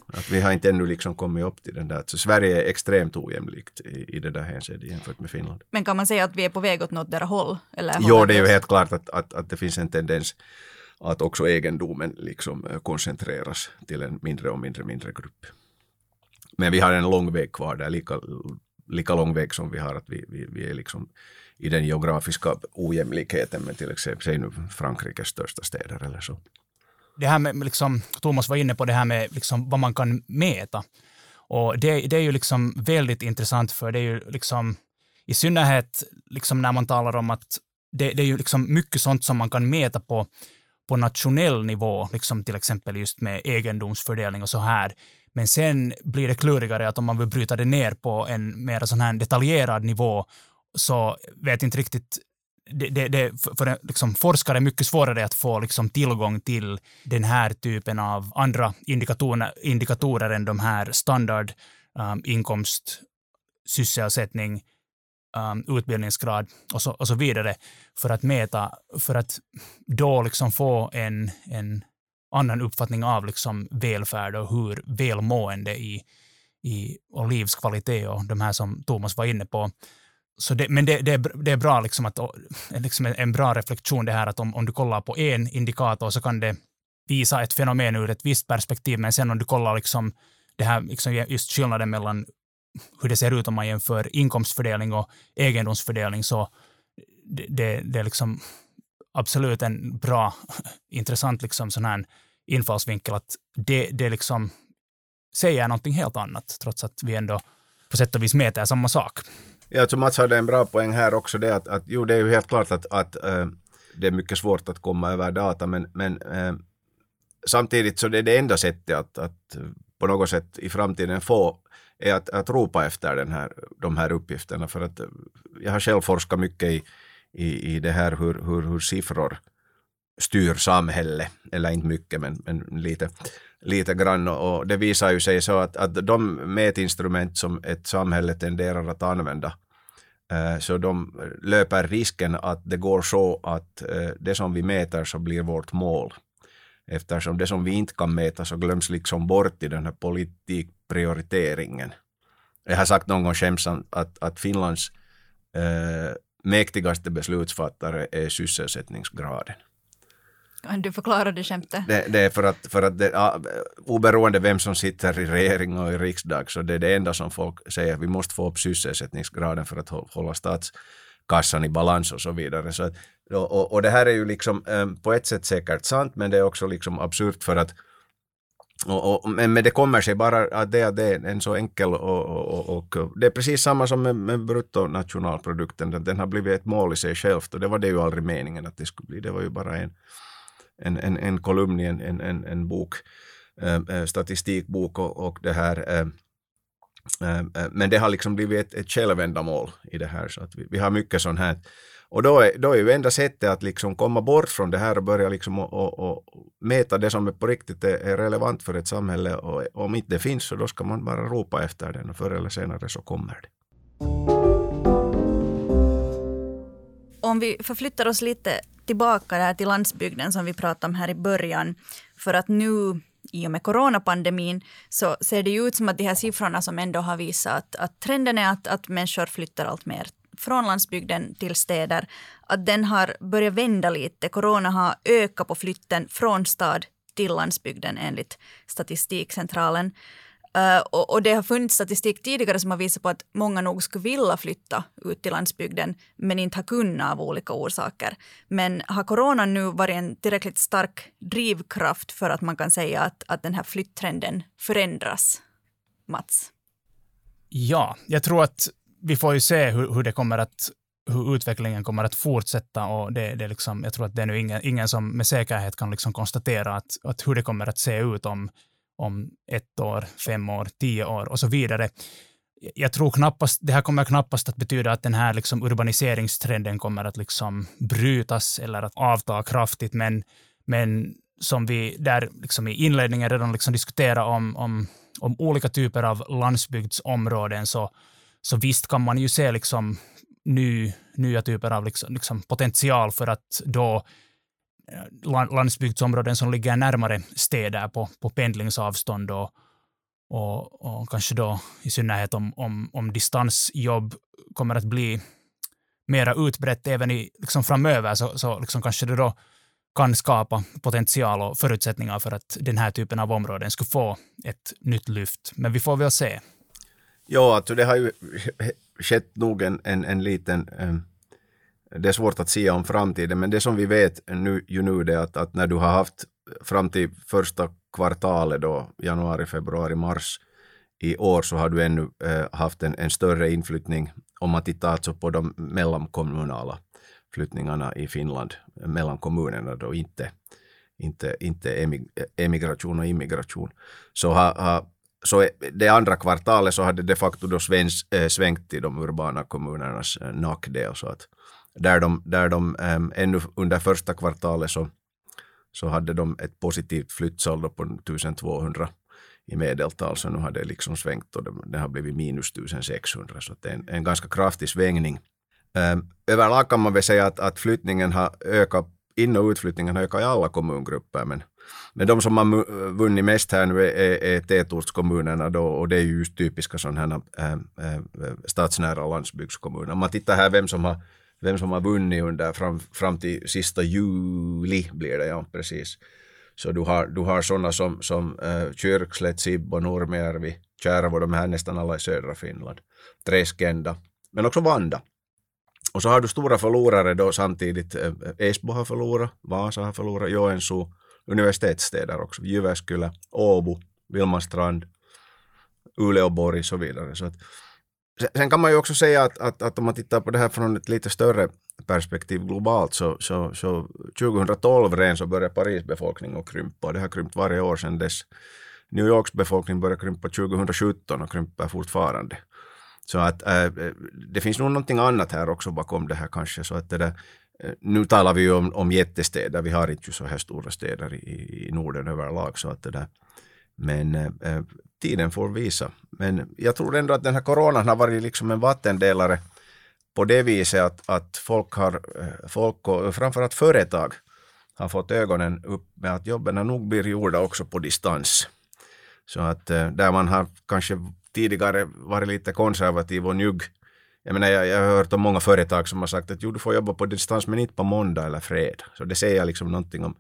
att vi har inte ännu liksom kommit upp till den där, så Sverige är extremt ojämlikt i, i det där hänseendet jämfört med Finland. Men kan man säga att vi är på väg åt något där håll? Eller jo, det är ju helt klart att, att, att det finns en tendens att också egendomen liksom eh, koncentreras till en mindre och mindre, mindre grupp. Men vi har en lång väg kvar där, lika, lika lång väg som vi har att vi, vi, vi är liksom i den geografiska ojämlikheten med till exempel säg nu Frankrikes största städer eller så. Det här med, liksom, Thomas var inne på det här med liksom, vad man kan mäta. Och det, det är ju liksom väldigt intressant för det är ju liksom i synnerhet liksom när man talar om att det, det är ju liksom mycket sånt som man kan mäta på, på nationell nivå, liksom till exempel just med egendomsfördelning och så här. Men sen blir det klurigare att om man vill bryta det ner på en mer sån här detaljerad nivå så vet inte riktigt det, det, det, för liksom, forskare är mycket svårare att få liksom, tillgång till den här typen av andra indikatorer, indikatorer än de här standard um, inkomst, sysselsättning, um, utbildningsgrad och så, och så vidare. För att mäta, för att då liksom få en, en annan uppfattning av liksom välfärd och hur välmående i, i, och livskvalitet och de här som Thomas var inne på. Så det, men det, det, det, är bra liksom att, [laughs] liksom en bra reflektion det här att om, om du kollar på en indikator så kan det visa ett fenomen ur ett visst perspektiv, men sen om du kollar liksom det här, liksom just skillnaden mellan hur det ser ut om man jämför inkomstfördelning och egendomsfördelning, så det, det, det är liksom absolut en bra, [laughs] intressant liksom sån här infallsvinkel att det, det liksom säger någonting helt annat, trots att vi ändå på sätt och vis mäter samma sak. Ja, alltså Mats hade en bra poäng här också det att, att jo, det är ju helt klart att, att äh, det är mycket svårt att komma över data, men, men äh, samtidigt så det är det enda sättet att, att på något sätt i framtiden få är att, att ropa efter den här, de här uppgifterna. För att eh, jag har själv forskat mycket i, i, i det här hur, hur, hur siffror styr samhället, eller inte mycket men, men lite, lite grann. Och det visar ju sig så att, att de mätinstrument som ett samhälle tenderar att använda eh, så de löper risken att det går så att eh, det som vi mäter så blir vårt mål. Eftersom det som vi inte kan mäta så glöms liksom bort i den här politikprioriteringen. Jag har sagt någon gång skämtsamt att, att Finlands eh, mäktigaste beslutsfattare är sysselsättningsgraden. Kan du förklara det skämtet? Det, det, är för att, för att det, ja, oberoende vem som sitter i regering och i riksdag så det är det enda som folk säger, vi måste få upp sysselsättningsgraden för att hålla statskassan i balans och så vidare. Så, och, och, och det här är ju liksom um, på ett sätt säkert sant men det är också liksom absurt för att och, och, men, men det kommer sig bara att det, det är en så enkel och, och, och, det är precis samma som med, med bruttonationalprodukten, den har blivit ett mål i sig självt och det var det ju aldrig meningen att det skulle bli, det var ju bara en, en, en, en kolumn i en, en, en, en bok, äh, statistikbok och, och det här. Äh, äh, men det har liksom blivit ett, ett självändamål i det här så att vi, vi har mycket sån här. Och då är, då är ju enda sättet att liksom komma bort från det här och börja liksom och, och, och mäta det som är på riktigt är, relevant för ett samhälle och om inte det finns så då ska man bara ropa efter den och förr eller senare så kommer det. Om vi förflyttar oss lite tillbaka där till landsbygden som vi pratade om här i början. För att nu i och med coronapandemin så ser det ju ut som att de här siffrorna som ändå har visat att, att trenden är att, att människor flyttar allt mer från landsbygden till städer, att den har börjat vända lite. Corona har ökat på flytten från stad till landsbygden enligt Statistikcentralen. Uh, och, och, det har funnits statistik tidigare som har visat på att många nog skulle vilja flytta ut till landsbygden men inte har kunnat av olika orsaker. Men har coronan nu varit en tillräckligt stark drivkraft för att man kan säga att, att den här flytttrenden förändras? Mats? Ja, jag tror att vi får ju se hur, hur det kommer att hur utvecklingen kommer att fortsätta och det, det liksom, jag tror att det är nu ingen, ingen som med säkerhet kan liksom konstatera att, att hur det kommer att se ut om om ett år, fem år, tio år och så vidare. Jag tror knappast, det här kommer knappast att betyda att den här liksom urbaniseringstrenden kommer att liksom brytas eller att avta kraftigt, men, men som vi där liksom i inledningen redan liksom diskuterade om, om, om olika typer av landsbygdsområden, så, så visst kan man ju se liksom ny, nya typer av liksom, liksom potential för att då eh, landsbygdsområden som ligger närmare städer på, på pendlingsavstånd och, och, och kanske då i synnerhet om, om, om distansjobb kommer att bli mera utbrett även i, liksom framöver så, så liksom kanske det då kan skapa potential och förutsättningar för att den här typen av områden skulle få ett nytt lyft. Men vi får väl se. Ja, alltså det har ju skett nog en, en, en liten um det är svårt att säga om framtiden, men det som vi vet nu, ju nu är att, att när du har haft fram till första kvartalet då, januari, februari, mars i år så har du ännu eh, haft en, en, större inflyttning om man tittar alltså på de mellankommunala flyttningarna i Finland, mellan kommunerna då, inte, inte, inte emigration och immigration. Så, har, har så det andra kvartalet så hade de facto då sväns, eh, svängt till de urbana kommunernas eh, nackdel. Så att, där de, där de eh, ännu under första kvartalet så, så hade de ett positivt flyttsaldo på 1200 i medeltal, så nu har det liksom svängt och det, det har blivit minus 1600, så det är en, en ganska kraftig svängning. Ehm, överlag kan man väl säga att, att flyttningen har ökat, in och utflyttningen har ökat i alla kommungrupper, men, men de som har vunnit mest här nu är, är, är tätortskommunerna då, och det är ju just typiska sådana här äh, äh, stadsnära landsbygdskommuner. Om man tittar här vem som har vem som har vunnit under fram, fram till sista juli blir det, ja precis. Så du har, du har sådana som, som äh, Kyrkslätt, Sibbo, Nurmijärvi, Tjärvo, de här nästan alla i södra Finland. Träskenda, men också Vanda. Och så har du stora förlorare då samtidigt. Äh, Esbo har förlorat, Vasa har förlorat, Joensuu, universitetsstäder också, Jyväskylä, Åbo, Vilmastrand, Uleåborg och så vidare. Så att, Sen kan man ju också säga att, att, att om man tittar på det här från ett lite större perspektiv globalt så, så, så 2012 redan så började Paris befolkning att krympa det har krympt varje år sedan dess. New Yorks befolkning började krympa 2017 och krymper fortfarande. Så att äh, det finns nog någonting annat här också bakom det här kanske. Så att det där, Eh, nu talar vi ju om, om jättestäder, vi har inte så här stora städer i, i Norden överlag. Så att det där, men eh, eh, tiden får visa. Men jag tror ändå att den här coronan har varit liksom en vattendelare på det viset att, att folk har, eh, folk och framförallt företag har fått ögonen upp med att jobben nog blir gjorda också på distans. Så att där man har kanske tidigare varit lite konservativ och njugg. Jag menar, jag, jag har hört om många företag som har sagt att jo, du får jobba på distans men inte på måndag eller fredag. Så det säger liksom någonting om,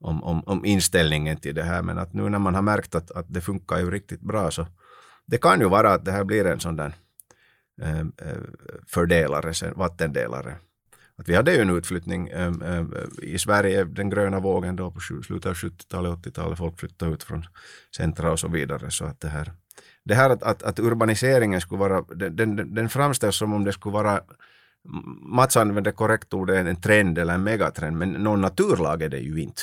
om, om, om inställningen till det här. Men att nu när man har märkt att, att det funkar ju riktigt bra så det kan ju vara att det här blir en sån där eh, eh fördelare, vattendelare. Att vi hade ju en utflyttning eh, eh, i Sverige, den gröna vågen då på slutet av 70-talet, 80-talet, folk flyttade ut från centra och så vidare. Så att det här det här att, att, att urbaniseringen skulle vara, den, den, den framställs som om det skulle vara Mats använder korrekt ord, en trend eller en megatrend, men någon naturlag är det ju inte.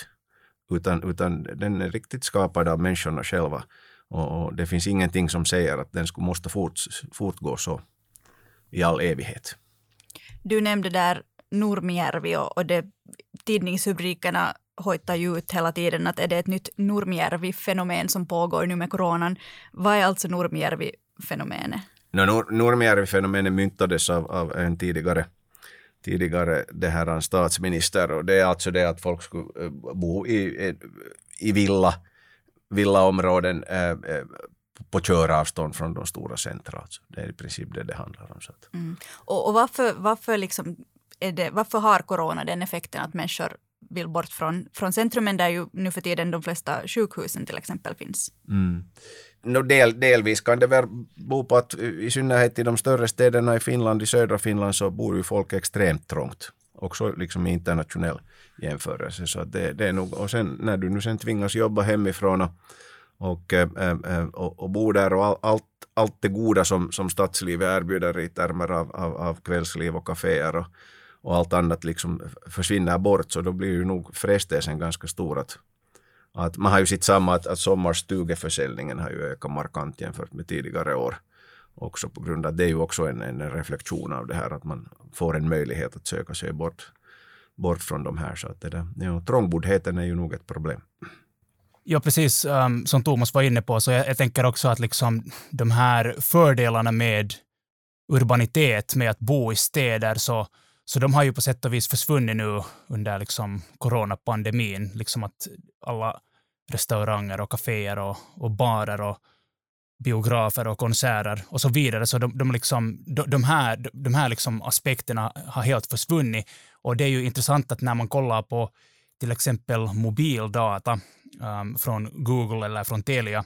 Utan, utan den är riktigt skapad av människorna själva. Och, och det finns ingenting som säger att den skulle måste fort, fortgå så i all evighet. Du nämnde där Nurmijärvi och, och det, tidningsrubrikerna hojtar ju ut hela tiden att är det ett nytt Nurmijärvi-fenomen som pågår nu med coronan. Vad är alltså Nurmijärvi-fenomenet? No, Nurmijärvi-fenomenet myntades av, av en tidigare tidigare det här statsminister och det är alltså det att folk skulle eh, bo i, i villa, villaområden eh, eh, på köravstånd från de stora centra. Alltså. Det är i princip det det handlar om. Så. Mm. Och, och varför, varför, liksom det, varför har corona den effekten att människor vill bort från, från centrumen där ju nu för tiden de flesta sjukhusen till exempel finns. Mm. No, del, delvis kan det väl bo på att i synnerhet i de större städerna i Finland, i södra Finland så bor ju folk extremt trångt. Också liksom i internationell jämförelse. Så det, det är nog, och sen när du nu sen tvingas jobba hemifrån och, och, äh, äh, och, och bo där och all, allt, allt det goda som, som stadslivet erbjuder i termer av, av, av kvällsliv och kaféer och, och allt annat liksom försvinner bort så då blir ju nog frestelsen ganska stor att, att man har ju sett samma att, att sommarstugeförsäljningen har ju ökat markant jämfört med tidigare år. Också på grund av det är ju också en, en reflektion av det här att man får en möjlighet att söka sig bort, bort från de här. Så att det där, ja, trångboddheten är ju nog ett problem. Ja, precis um, som Thomas var inne på, så jag, jag tänker också att liksom de här fördelarna med urbanitet, med att bo i städer, så så de har ju på sätt och vis försvunnit nu under liksom coronapandemin. Liksom att alla restauranger och kaféer och, och barer och biografer och konserter och så vidare. Så de, de, liksom, de, de här, de här liksom aspekterna har helt försvunnit. Och det är ju intressant att när man kollar på till exempel mobildata um, från Google eller från Telia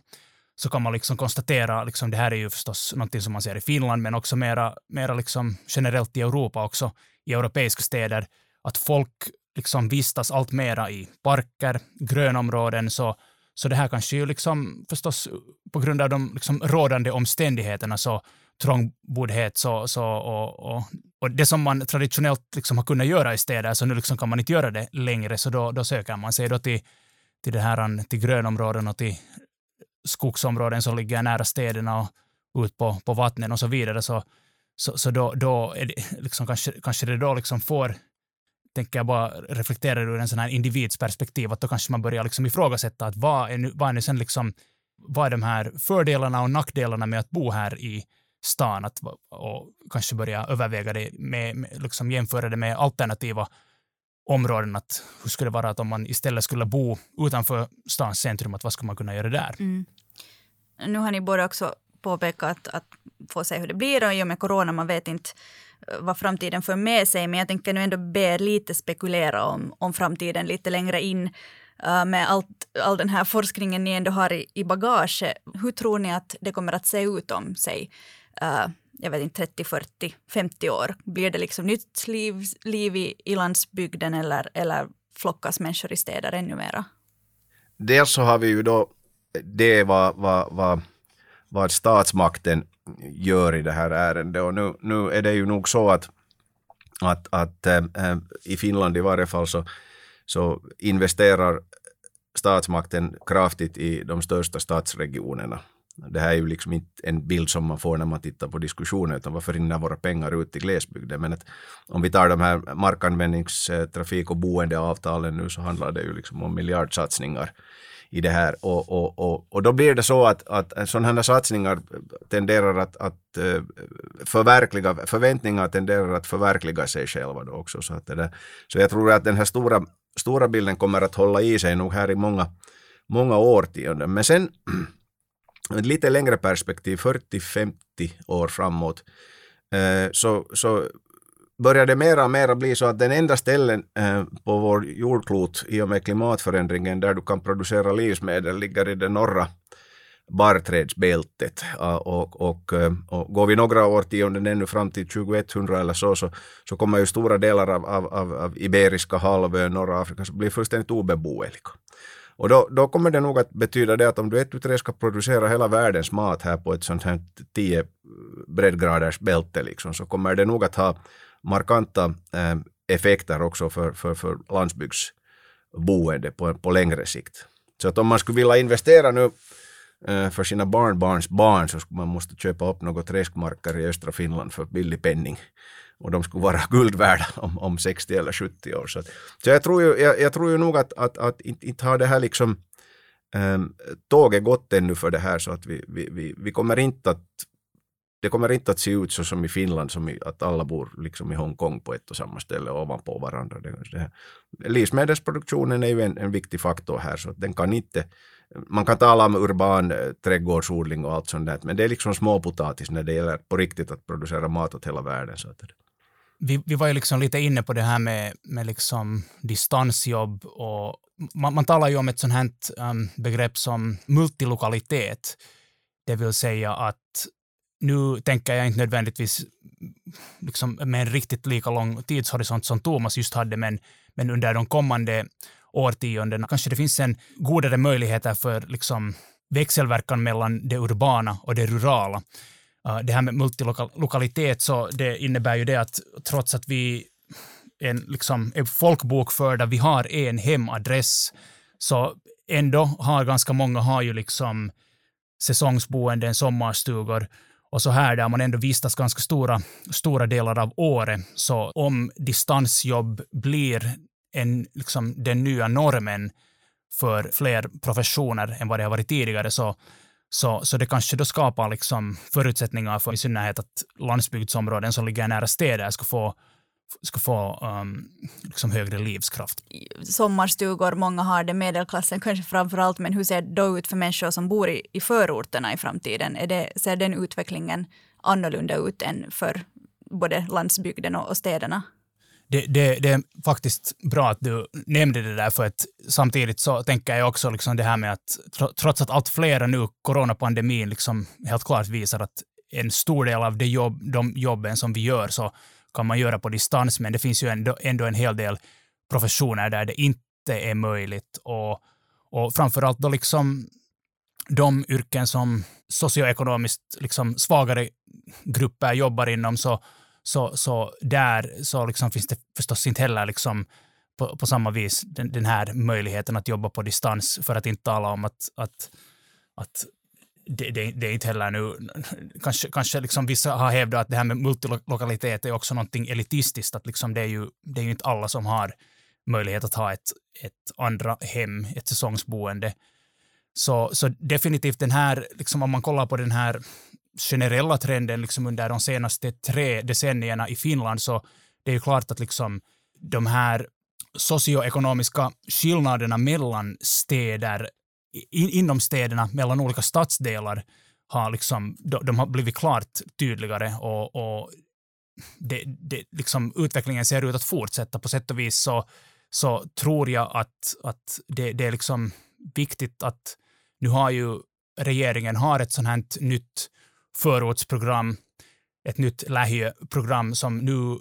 så kan man liksom konstatera, liksom, det här är ju förstås något som man ser i Finland, men också mera, mera liksom generellt i Europa också, i europeiska städer, att folk liksom vistas allt mera i parker, grönområden, så, så det här kanske ju liksom förstås på grund av de liksom rådande omständigheterna så trångboddhet så, så, och, och, och, det som man traditionellt liksom har kunnat göra i städer, så nu liksom kan man inte göra det längre, så då, då söker man sig då till, till, det här, till grönområden och till skogsområden som ligger nära städerna och ut på, på vattnen och så vidare. Så, så, så då, då är det [laughs] liksom, kanske, kanske det då liksom får tänker jag bara reflektera ur en sån här individsperspektiv, att då kanske man börjar liksom ifrågasätta att vad är nu, vad är nu sen liksom, vad är de här fördelarna och nackdelarna med att bo här i stan att, och kanske börja överväga det med, med liksom jämföra det med alternativa områden. Att hur skulle det vara att om man istället skulle bo utanför stans centrum, att vad skulle man kunna göra där? Mm. Nu har ni båda också påpeka att, att få se hur det blir och i och med corona, man vet inte eh, vad framtiden för med sig. Men jag tänker nu ändå be er lite spekulera om, om framtiden lite längre in eh, med allt, all den här forskningen ni ändå har i, i bagage. Hur tror ni att det kommer att se ut om, säg, eh, jag vet inte, 30, 40, 50 år? Blir det liksom nytt liv, liv i, i landsbygden eller, eller flockas människor i städer ännu mera? Dels så har vi ju då det vad, vad, vad, vad statsmakten gör i det här ärendet och nu, nu är det ju nog så att att, att äh, i Finland i varje fall så, så investerar statsmakten kraftigt i de största stadsregionerna. Det här är ju liksom inte en bild som man får när man tittar på diskussioner, utan varför rinner våra pengar ut till glesbygden? Men att om vi tar de här markanvändningstrafik och boendeavtalen nu så handlar det ju liksom om miljardsatsningar i det här. Och, och, och, och då blir det så att, att sådana här satsningar tenderar att, att eh, förverkliga, förväntningar tenderar att förverkliga sig själva då också. Så, att det där, så jag tror att den här stora, stora bilden kommer att hålla i sig nog här i många, många årtionden. Men sen [clears throat] ett lite längre perspektiv, 40-50 år framåt, eh, så, så börjar det mera och mera bli så att den enda ställen eh, på vår jordklot i och med klimatförändringen där du kan producera livsmedel ligger i det norra barrträdsbältet. Och, och, eh, och, går vi några årtionden ännu fram till 2100 eller så, så, så kommer ju stora delar av, av, av, av Iberiska halvön, norra Afrika, så blir fullständigt obeboeliga. Och då, då kommer det nog att betyda det att om du ett tu tre ska producera hela världens mat här på ett sånt här 10 breddgraders bälte liksom, så kommer det nog att ha markanta eh, effekter också för, för, för landsbygdsboende på, på längre sikt. Så att om man skulle vilja investera nu eh, för sina barnbarns barn så skulle man måste köpa upp några träskmarker i östra Finland för billig penning. Och de skulle vara [laughs] guld värda om, om 60 eller 70 år. Så, att, så jag, tror ju, jag, jag, tror ju nog att, att, att inte, inte har det här liksom um, tåget gått ännu för det här så att vi, vi, vi, vi kommer inte att det kommer inte att se ut så som i Finland, som i, att alla bor liksom i Hongkong på ett och samma ställe ovanpå varandra. Det, det Livsmedelsproduktionen är ju en, en viktig faktor här, så den kan inte man kan tala om urban eh, trädgårdsodling och allt sånt där, men det är liksom småpotatis när det gäller på riktigt att producera mat åt hela världen. Så att vi, vi var ju liksom lite inne på det här med, med liksom distansjobb och man, man talar ju om ett sånt här um, begrepp som multilokalitet, det vill säga att nu tänker jag inte nödvändigtvis liksom med en riktigt lika lång tidshorisont som Thomas just hade, men, men under de kommande årtiondena kanske det finns en godare möjligheter för liksom växelverkan mellan det urbana och det rurala. Uh, det här med multilokalitet, så det innebär ju det att trots att vi en, liksom, är folkbokförda, vi har en hemadress, så ändå har ganska många har ju liksom säsongsboenden, sommarstugor och så här där man ändå vistas ganska stora, stora delar av året. Så om distansjobb blir en, liksom, den nya normen för fler professioner än vad det har varit tidigare så, så, så det kanske då skapar liksom förutsättningar för i synnerhet att landsbygdsområden som ligger nära städer ska få ska få um, liksom högre livskraft. Sommarstugor, många har det, medelklassen kanske framför allt, men hur ser det då ut för människor som bor i, i förorterna i framtiden? Är det, ser den utvecklingen annorlunda ut än för både landsbygden och, och städerna? Det, det, det, är faktiskt bra att du nämnde det där, för att samtidigt så tänker jag också liksom det här med att trots att allt fler nu, coronapandemin liksom helt klart visar att en stor del av det jobb, de jobben som vi gör så kan man göra på distans, men det finns ju ändå, ändå en hel del professioner där det inte är möjligt. Och, och framförallt då liksom de yrken som socioekonomiskt liksom svagare grupper jobbar inom, så, så, så där så liksom finns det förstås inte heller liksom på, på samma vis den, den, här möjligheten att jobba på distans, för att inte tala om att, att, att det, det, det, är inte heller nu, kanske, kanske liksom vissa har hävdat att det här med multilokalitet är också någonting elitistiskt, att liksom det, är ju, det är ju inte alla som har möjlighet att ha ett, ett andra hem, ett säsongsboende. Så, så definitivt den här, liksom om man kollar på den här generella trenden liksom under de senaste tre decennierna i Finland, så det är ju klart att liksom de här socioekonomiska skillnaderna mellan städer in, inom städerna, mellan olika stadsdelar, har liksom, de, de har blivit klart tydligare och, och det, det, liksom, utvecklingen ser ut att fortsätta. På sätt och vis så, så tror jag att, att det, det är liksom viktigt att nu har ju regeringen har ett sånt här nytt förortsprogram, ett nytt lähiöprogram som nu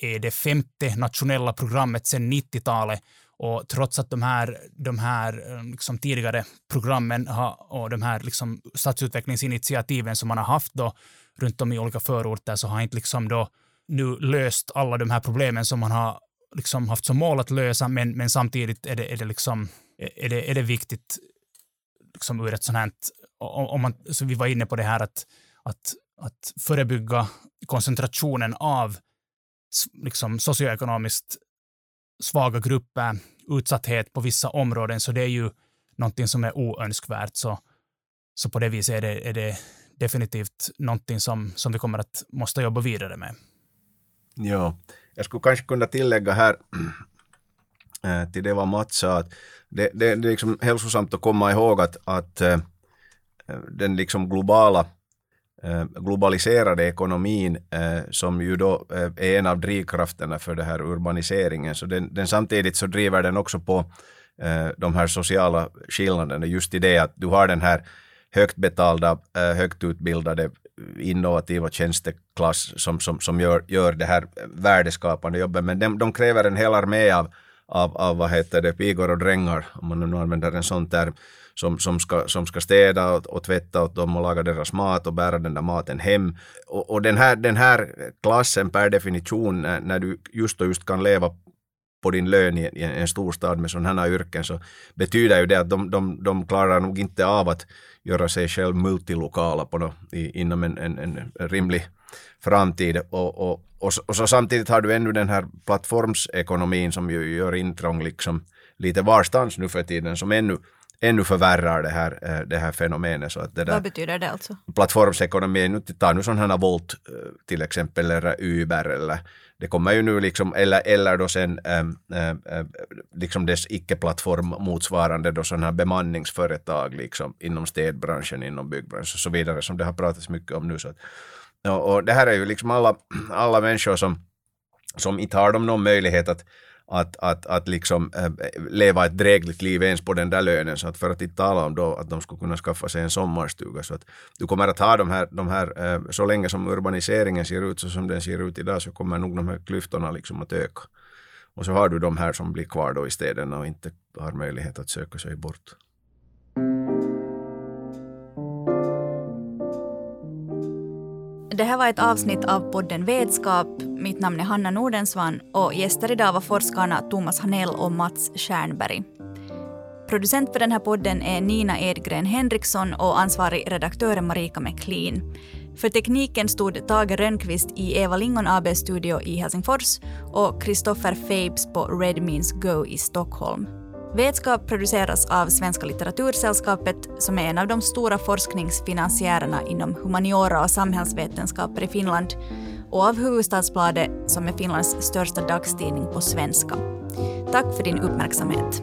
är det femte nationella programmet sedan 90-talet och trots att de här, de här eh, liksom tidigare programmen har, och de här liksom stadsutvecklingsinitiativen som man har haft då runt om i olika förorter så har inte liksom då nu löst alla de här problemen som man har liksom haft som mål att lösa, men, men samtidigt är det, är det, liksom, är det, är det viktigt liksom ur ett sånt här, om man, så vi var inne på det här att, att, att förebygga koncentrationen av liksom socioekonomiskt svaga grupper, utsatthet på vissa områden, så det är ju någonting som är oönskvärt. Så, så på det viset är det, är det definitivt någonting som, som vi kommer att måste jobba vidare med. Ja, jag skulle kanske kunna tillägga här äh, [clears throat] till det vad Mats sa, att det, det, det är liksom hälsosamt att komma ihåg att, att äh, den liksom globala Eh, globaliserade ekonomin eh, som ju då eh, är en av drivkrafterna för den här urbaniseringen, så den, den samtidigt så driver den också på de här sociala skillnaderna. Just i det att du har den här högt betalda, högt utbildade innovativa tjänsteklass som, som, som gör, gör det här värdeskapande jobbet. Men de, de kräver en hel armé av, av, av vad heter det, pigor och drängar, om man nu använder en sån term, som, som, ska, som ska städa och, och tvätta åt dem och laga deras mat och bära den där maten hem. Och, och den, här, den här klassen per definition, när, när du just och just kan leva på din lön i, i en storstad med sådana här yrken så betyder ju det att de, de, de klarar nog inte av att göra sig själv multilokala på något, i, inom en, en, en rimlig framtid. Och, och, och, så, och, så, samtidigt har du ännu den här plattformsekonomin som ju gör intrång liksom lite varstans nu för tiden som ännu ännu förvärrar det här, eh, det här fenomenet. Så att det där, Vad betyder det alltså? Plattformsekonomi, nu tar nu sådana här Volt eh, till exempel, eller Uber, eller det kommer ju nu liksom, eller, eller då sen ähm, äh, liksom dess icke-plattform motsvarande då sådana här bemanningsföretag liksom inom städbranschen, inom byggbranschen och så vidare som det har pratats mycket om nu. Så att, och, och det här är ju liksom alla, [clears throat] alla människor som, som inte har de någon möjlighet att att, att, att liksom, eh, leva ett drägligt liv ens på den där lönen. Så att för att inte tala om då att de skulle kunna skaffa sig en sommarstuga. Så att du kommer att ha de här, de här eh, så länge som urbaniseringen ser ut så som den ser ut idag så kommer nog de här klyftorna liksom att öka. Och så har du de här som blir kvar då i städerna och inte har möjlighet att söka sig bort. Det här var ett avsnitt av podden Vetskap. Mitt namn är Hanna Nordensvan och gäster idag var forskarna Thomas Hanell och Mats Stjernberg. Producent för den här podden är Nina Edgren Henriksson och ansvarig redaktör är Marika McLean. För tekniken stod Tage Rönnqvist i Eva Lingon ABs studio i Helsingfors och Kristoffer Fabes på Red Means Go i Stockholm. Vetskap produceras av Svenska litteratursällskapet som är en av de stora forskningsfinansiärerna inom humaniora och samhällsvetenskaper i Finland och av Hufvudstadsbladet som är Finlands största dagstidning på svenska. Tack för din uppmärksamhet.